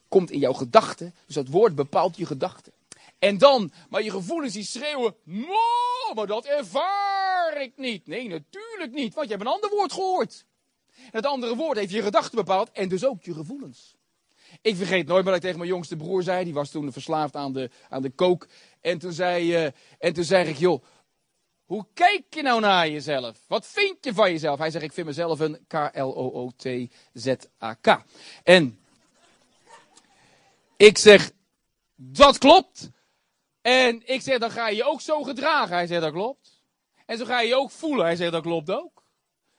Speaker 3: komt in jouw gedachten. Dus dat woord bepaalt je gedachten. En dan, maar je gevoelens die schreeuwen, no, maar dat ervaar ik niet. Nee, natuurlijk niet, want je hebt een ander woord gehoord. Het andere woord heeft je gedachten bepaald en dus ook je gevoelens. Ik vergeet nooit wat ik tegen mijn jongste broer zei. Die was toen verslaafd aan de, aan de kook. En toen, zei, uh, en toen zei ik, joh, hoe kijk je nou naar jezelf? Wat vind je van jezelf? Hij zegt, ik vind mezelf een K-L-O-O-T-Z-A-K. En ik zeg, dat klopt. En ik zeg, dan ga je je ook zo gedragen. Hij zegt, dat klopt. En zo ga je je ook voelen. Hij zegt, dat klopt ook.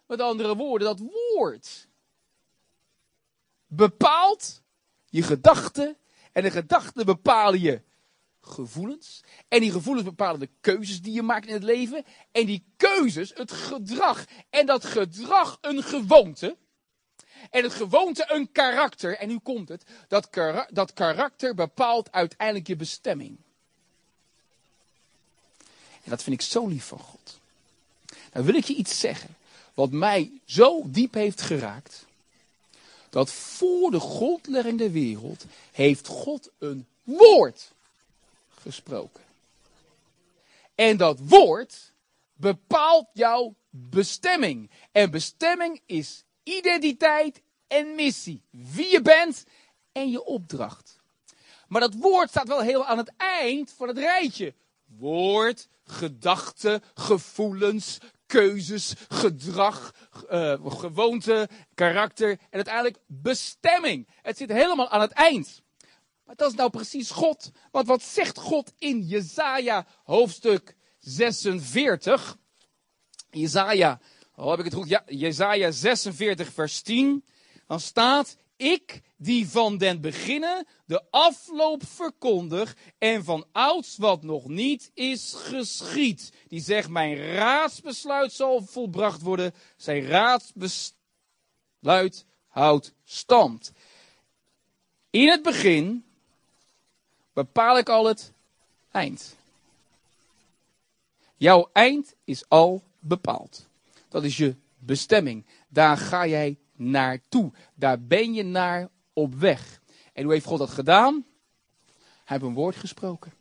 Speaker 3: Met andere woorden, dat woord bepaalt je gedachten. En de gedachten bepalen je gevoelens. En die gevoelens bepalen de keuzes die je maakt in het leven. En die keuzes het gedrag. En dat gedrag een gewoonte. En het gewoonte een karakter. En nu komt het. Dat, dat karakter bepaalt uiteindelijk je bestemming. En dat vind ik zo lief van God. Nou wil ik je iets zeggen. Wat mij zo diep heeft geraakt. Dat voor de grondlegging der wereld heeft God een woord gesproken. En dat woord bepaalt jouw bestemming. En bestemming is identiteit en missie. Wie je bent en je opdracht. Maar dat woord staat wel heel aan het eind van het rijtje. Woord, gedachten, gevoelens, keuzes, gedrag, uh, gewoonte, karakter en uiteindelijk bestemming. Het zit helemaal aan het eind. Maar dat is nou precies God. Want wat zegt God in Jezaja hoofdstuk 46? Jezaja, oh, heb ik het goed? Ja, Jezaja 46 vers 10. Dan staat, ik die van den beginnen de afloop verkondig en van ouds wat nog niet is geschied. Die zegt, mijn raadsbesluit zal volbracht worden. Zijn raadsbesluit houdt stand. In het begin bepaal ik al het eind. Jouw eind is al bepaald. Dat is je bestemming. Daar ga jij naartoe. Daar ben je naar op weg. En hoe heeft God dat gedaan? Hij heeft een woord gesproken.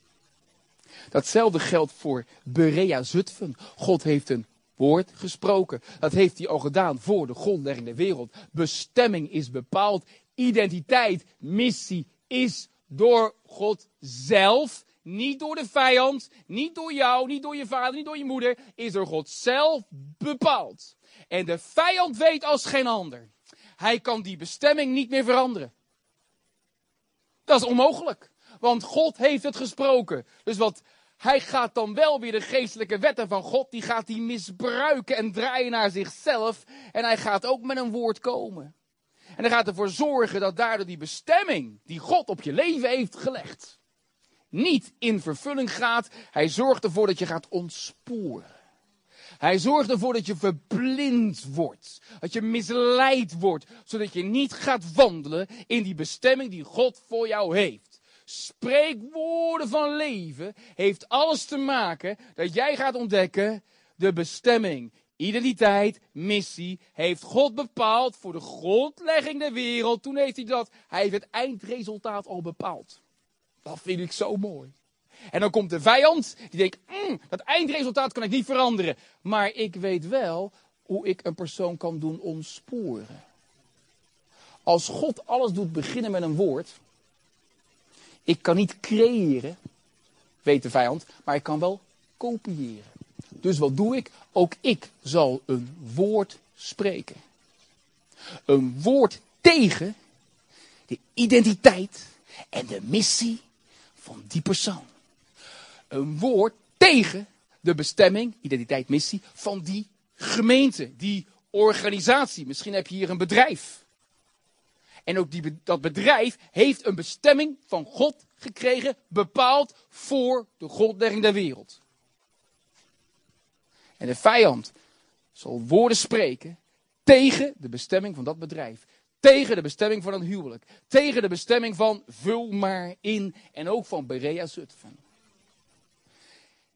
Speaker 3: Datzelfde geldt voor Berea Zutphen. God heeft een woord gesproken. Dat heeft hij al gedaan voor de grondlegging der wereld. Bestemming is bepaald. Identiteit, missie is door God zelf, niet door de vijand, niet door jou, niet door je vader, niet door je moeder, is door God zelf bepaald. En de vijand weet als geen ander. Hij kan die bestemming niet meer veranderen. Dat is onmogelijk. Want God heeft het gesproken. Dus wat hij gaat dan wel weer de geestelijke wetten van God, die gaat hij misbruiken en draaien naar zichzelf. En hij gaat ook met een woord komen. En hij gaat ervoor zorgen dat daardoor die bestemming die God op je leven heeft gelegd, niet in vervulling gaat. Hij zorgt ervoor dat je gaat ontsporen. Hij zorgt ervoor dat je verblind wordt. Dat je misleid wordt. Zodat je niet gaat wandelen in die bestemming die God voor jou heeft. Spreekwoorden van leven heeft alles te maken dat jij gaat ontdekken de bestemming. Identiteit, missie, heeft God bepaald voor de grondlegging der wereld. Toen heeft hij dat. Hij heeft het eindresultaat al bepaald. Dat vind ik zo mooi. En dan komt de vijand, die denkt, "Mm, dat eindresultaat kan ik niet veranderen. Maar ik weet wel hoe ik een persoon kan doen ontsporen. Als God alles doet beginnen met een woord. Ik kan niet creëren, weet de vijand, maar ik kan wel kopiëren. Dus wat doe ik? Ook ik zal een woord spreken. Een woord tegen de identiteit en de missie van die persoon. Een woord tegen de bestemming, identiteit, missie van die gemeente, die organisatie. Misschien heb je hier een bedrijf. En ook die, dat bedrijf heeft een bestemming van God gekregen, bepaald voor de grondlegging der wereld. En de vijand zal woorden spreken tegen de bestemming van dat bedrijf. Tegen de bestemming van een huwelijk. Tegen de bestemming van vul maar in. En ook van Berea Zutphen.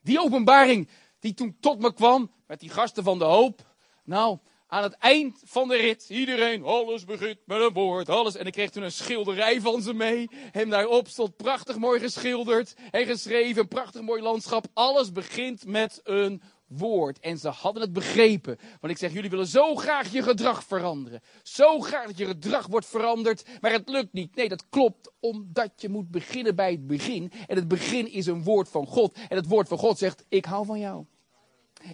Speaker 3: Die openbaring die toen tot me kwam met die gasten van de hoop. Nou, aan het eind van de rit, iedereen, alles begint met een woord, alles. En ik kreeg toen een schilderij van ze mee. En daarop stond prachtig mooi geschilderd en geschreven, prachtig mooi landschap. Alles begint met een woord. En ze hadden het begrepen. Want ik zeg, jullie willen zo graag je gedrag veranderen. Zo graag dat je gedrag wordt veranderd, maar het lukt niet. Nee, dat klopt, omdat je moet beginnen bij het begin. En het begin is een woord van God. En het woord van God zegt, ik hou van jou.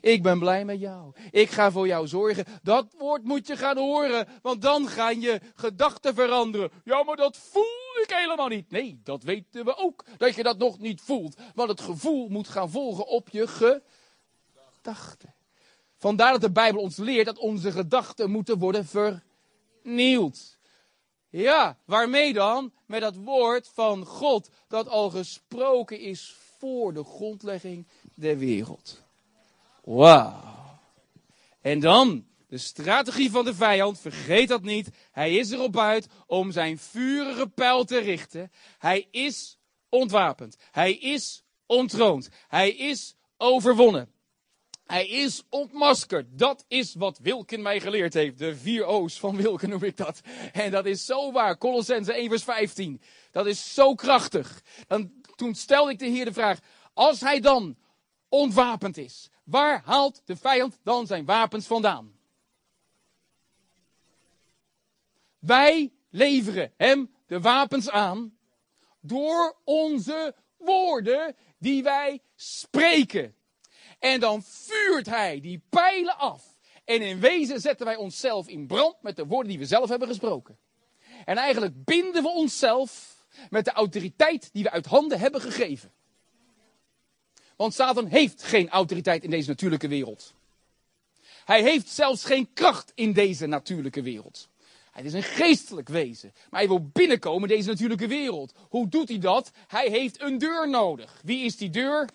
Speaker 3: Ik ben blij met jou. Ik ga voor jou zorgen. Dat woord moet je gaan horen, want dan gaan je gedachten veranderen. Ja, maar dat voel ik helemaal niet. Nee, dat weten we ook, dat je dat nog niet voelt. Want het gevoel moet gaan volgen op je gedachten. Vandaar dat de Bijbel ons leert dat onze gedachten moeten worden vernieuwd. Ja, waarmee dan? Met dat woord van God dat al gesproken is voor de grondlegging der wereld. Wauw. En dan de strategie van de vijand, vergeet dat niet. Hij is erop uit om zijn vurige pijl te richten. Hij is ontwapend. Hij is ontroond. Hij is overwonnen. Hij is ontmaskerd. Dat is wat Wilken mij geleerd heeft. De vier O's van Wilken noem ik dat. En dat is zo waar. Colossense 1 vers 15. Dat is zo krachtig. Dan, toen stelde ik de Heer de vraag. Als hij dan ontwapend is. Waar haalt de vijand dan zijn wapens vandaan? Wij leveren hem de wapens aan door onze woorden die wij spreken. En dan vuurt hij die pijlen af. En in wezen zetten wij onszelf in brand met de woorden die we zelf hebben gesproken. En eigenlijk binden we onszelf met de autoriteit die we uit handen hebben gegeven. Want Satan heeft geen autoriteit in deze natuurlijke wereld. Hij heeft zelfs geen kracht in deze natuurlijke wereld. Hij is een geestelijk wezen. Maar hij wil binnenkomen in deze natuurlijke wereld. Hoe doet hij dat? Hij heeft een deur nodig. Wie is die deur?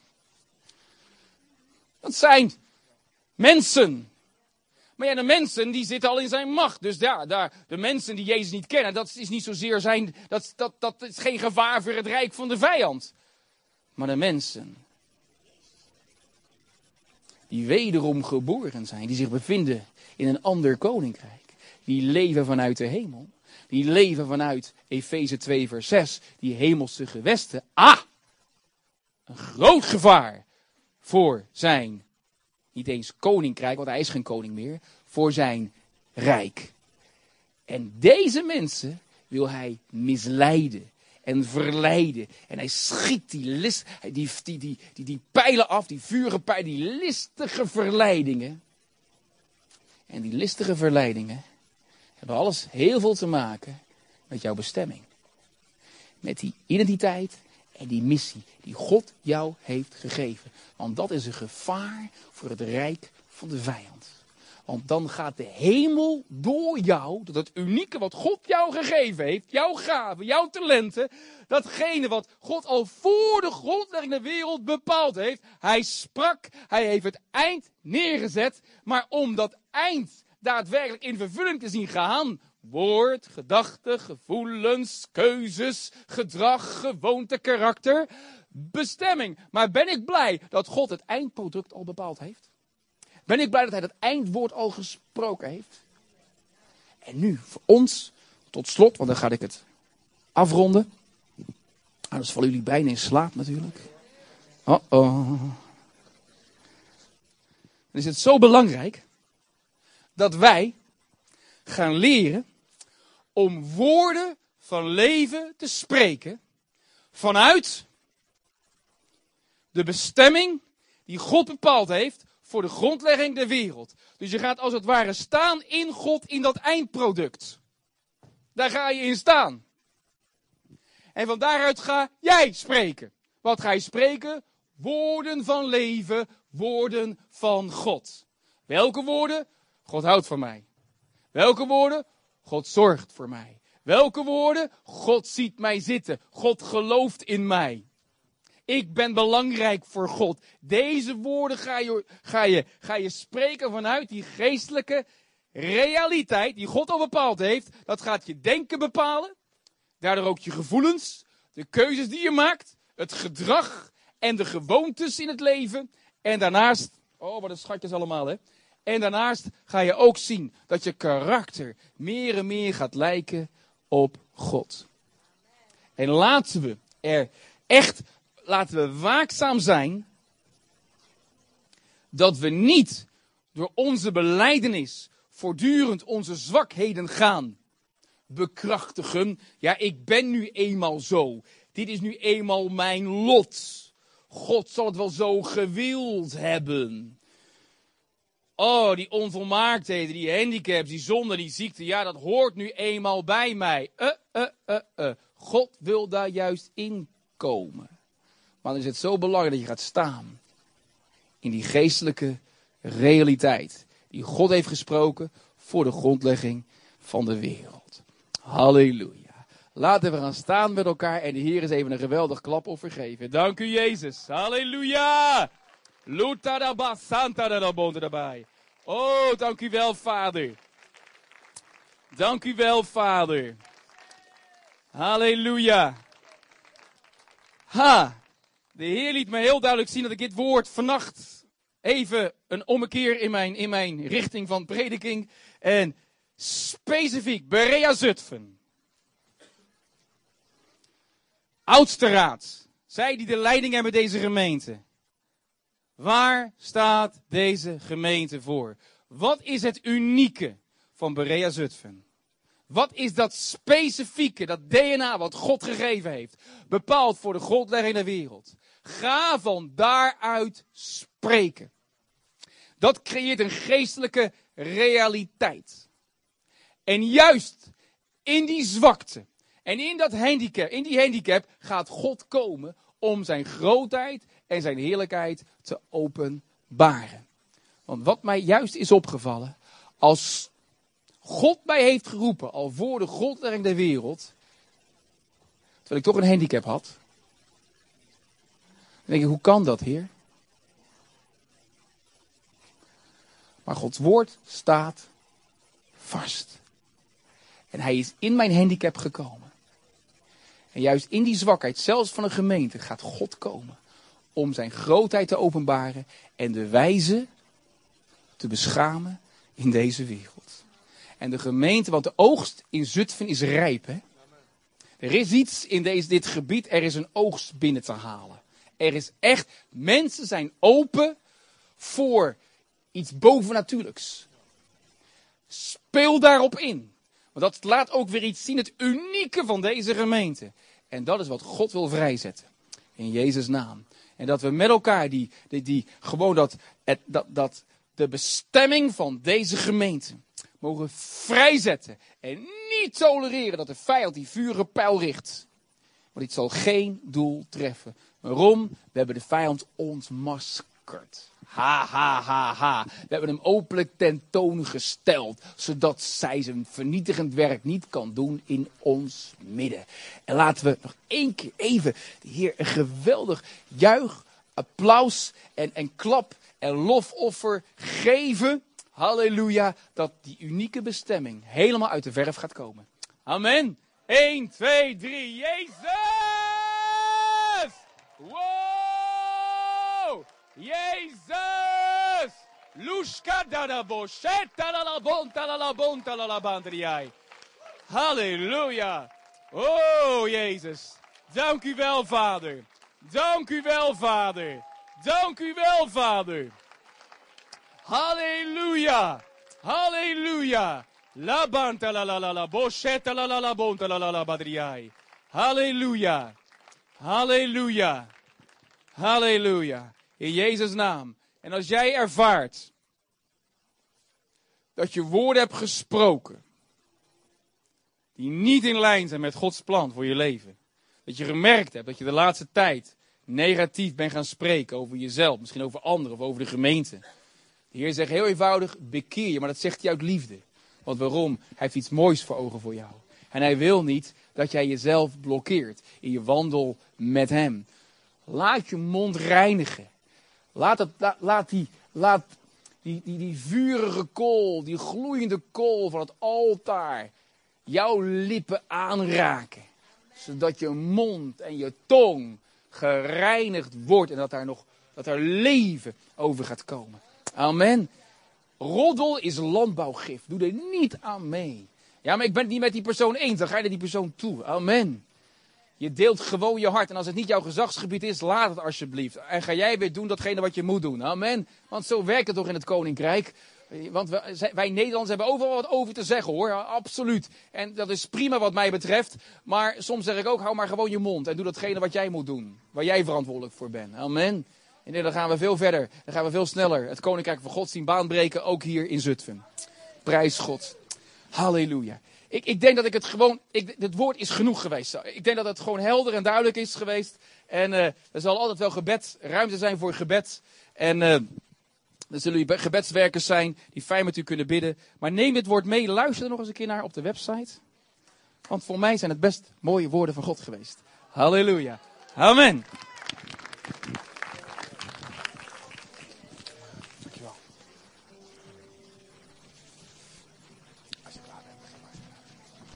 Speaker 3: Dat zijn mensen. Maar ja, de mensen die zitten al in zijn macht. Dus ja, daar, de mensen die Jezus niet kennen, dat is niet zozeer zijn. Dat, dat, dat is geen gevaar voor het rijk van de vijand. Maar de mensen die wederom geboren zijn, die zich bevinden in een ander koninkrijk. Die leven vanuit de hemel. Die leven vanuit Efeze 2 vers 6, die hemelse gewesten. Ah! Een groot gevaar voor zijn, niet eens koninkrijk, want hij is geen koning meer, voor zijn rijk. En deze mensen wil hij misleiden en verleiden. En hij schiet die, list, die, die, die, die, die pijlen af, die vurige pijlen, die listige verleidingen. En die listige verleidingen hebben alles heel veel te maken met jouw bestemming. Met die identiteit en die missie die God jou heeft gegeven. Want dat is een gevaar voor het rijk van de vijand. Want dan gaat de hemel door jou, dat het unieke wat God jou gegeven heeft, jouw gaven, jouw talenten, datgene wat God al voor de grondlegging der wereld bepaald heeft. Hij sprak, hij heeft het eind neergezet, maar om dat eind daadwerkelijk in vervulling te zien gaan, woord, gedachten, gevoelens, keuzes, gedrag, gewoonte, karakter, bestemming. Maar ben ik blij dat God het eindproduct al bepaald heeft? Ben ik blij dat hij dat eindwoord al gesproken heeft? En nu voor ons, tot slot, want dan ga ik het afronden. Anders vallen jullie bijna in slaap natuurlijk. Oh oh. Dan is het zo belangrijk dat wij gaan leren om woorden van leven te spreken vanuit de bestemming die God bepaald heeft voor de grondlegging der wereld. Dus je gaat als het ware staan in God in dat eindproduct. Daar ga je in staan. En van daaruit ga jij spreken. Wat ga je spreken? Woorden van leven, woorden van God. Welke woorden? God houdt van mij. Welke woorden? God zorgt voor mij. Welke woorden? God ziet mij zitten. God gelooft in mij. Ik ben belangrijk voor God. Deze woorden ga je, ga je, ga je spreken vanuit die geestelijke realiteit die God al bepaald heeft. Dat gaat je denken bepalen. Daardoor ook je gevoelens, de keuzes die je maakt, het gedrag en de gewoontes in het leven. En daarnaast, oh wat een schatjes allemaal hè. En daarnaast ga je ook zien dat je karakter meer en meer gaat lijken op God. En laten we er echt, laten we waakzaam zijn dat we niet door onze beleidenis voortdurend onze zwakheden gaan bekrachtigen. Ja, ik ben nu eenmaal zo. Dit is nu eenmaal mijn lot. God zal het wel zo gewild hebben. Oh, die onvolmaaktheden, die handicaps, die zonde, die ziekte, ja, dat hoort nu eenmaal bij mij. Uh, uh, uh, uh. God wil daar juist in komen. Maar dan is het zo belangrijk dat je gaat staan in die geestelijke realiteit die God heeft gesproken voor de grondlegging van de wereld. Halleluja. Laten we gaan staan met elkaar en de Heer is even een geweldig klapoffer geven. Dank u Jezus. Halleluja. Santa daarbij. Oh, dank u wel, Vader. Dank u wel, Vader. Halleluja. Ha. De Heer liet me heel duidelijk zien dat ik dit woord vannacht even een ommekeer in mijn, in mijn richting van prediking. En specifiek Berea Zutphen. Oudste raad. Zij die de leiding hebben deze gemeente. Waar staat deze gemeente voor? Wat is het unieke van Berea Zutphen? Wat is dat specifieke, dat DNA wat God gegeven heeft, bepaald voor de grondlegging der wereld? Ga van daaruit spreken. Dat creëert een geestelijke realiteit. En juist in die zwakte en in dat handicap, in die handicap gaat God komen om zijn grootheid en zijn heerlijkheid te openbaren. Want wat mij juist is opgevallen, als God mij heeft geroepen al voor de grondlegging der wereld, terwijl ik toch een handicap had, dan denk ik, hoe kan dat, Heer? Maar Gods woord staat vast. En hij is in mijn handicap gekomen. En juist in die zwakheid, zelfs van een gemeente, gaat God komen om zijn grootheid te openbaren en de wijze te beschamen in deze wereld. En de gemeente, want de oogst in Zutphen is rijp. Hè? Er is iets in deze, dit gebied, er is een oogst binnen te halen. Er is echt, mensen zijn open voor iets bovennatuurlijks. Speel daarop in. Want dat laat ook weer iets zien, het unieke van deze gemeente. En dat is wat God wil vrijzetten. In Jezus' naam. En dat we met elkaar die, die, die gewoon dat, dat, dat de bestemming van deze gemeente mogen vrijzetten. En niet tolereren dat de vijand die vuren pijl richt. want dit zal geen doel treffen. Waarom? We hebben de vijand ontmaskerd. Ha, ha, ha, ha. We hebben hem openlijk tentoongesteld, zodat zij zijn vernietigend werk niet kan doen in ons midden. En laten we nog één keer even de Heer een geweldig juich, applaus en, en klap en lofoffer geven. Halleluja, dat die unieke bestemming helemaal uit de verf gaat komen. Amen. 1, 2, 3, Jezus! La la bonta la la bandriai. Halleluja! Oh, Jezus. Dank u wel, Vader. Dank u wel, Vader. Dank u wel, Vader. Halleluja! Halleluja! La banta la la la la la la la bonta la la la badriai. Halleluja! Halleluja! Halleluja! In Jezus' naam. En als jij ervaart dat je woorden hebt gesproken die niet in lijn zijn met Gods plan voor je leven. Dat je gemerkt hebt dat je de laatste tijd negatief bent gaan spreken over jezelf, misschien over anderen of over de gemeente. De Heer zegt heel eenvoudig, bekeer je, maar dat zegt hij uit liefde. Want waarom? Hij heeft iets moois voor ogen voor jou. En hij wil niet dat jij jezelf blokkeert in je wandel met hem. Laat je mond reinigen. Laat, het, la- laat, die, laat die, die, die vurige kool, die gloeiende kool van het altaar, jouw lippen aanraken. Zodat je mond en je tong gereinigd wordt en dat daar nog dat er leven over gaat komen. Amen. Roddel is landbouwgif. Doe er niet aan mee. Ja, maar ik ben het niet met die persoon eens. Dan ga je naar die persoon toe. Amen. Je deelt gewoon je hart. En als het niet jouw gezagsgebied is, laat het alsjeblieft. En ga jij weer doen datgene wat je moet doen. Amen. Want zo werkt het toch in het koninkrijk. Want wij Nederlanders hebben overal wat over te zeggen hoor. Absoluut. En dat is prima wat mij betreft. Maar soms zeg ik ook, hou maar gewoon je mond. En doe datgene wat jij moet doen. Waar jij verantwoordelijk voor bent. Amen. En dan gaan we veel verder. Dan gaan we veel sneller. Het koninkrijk van God zien baanbreken. Ook hier in Zutphen. Prijs God. Halleluja. Ik, ik denk dat ik het gewoon. Ik, het woord is genoeg geweest. Ik denk dat het gewoon helder en duidelijk is geweest. En eh, er zal altijd wel gebed, ruimte zijn voor gebed. En eh, er zullen gebedswerkers zijn die fijn met u kunnen bidden. Maar neem dit woord mee. Luister er nog eens een keer naar op de website. Want voor mij zijn het best mooie woorden van God geweest. Halleluja. Amen.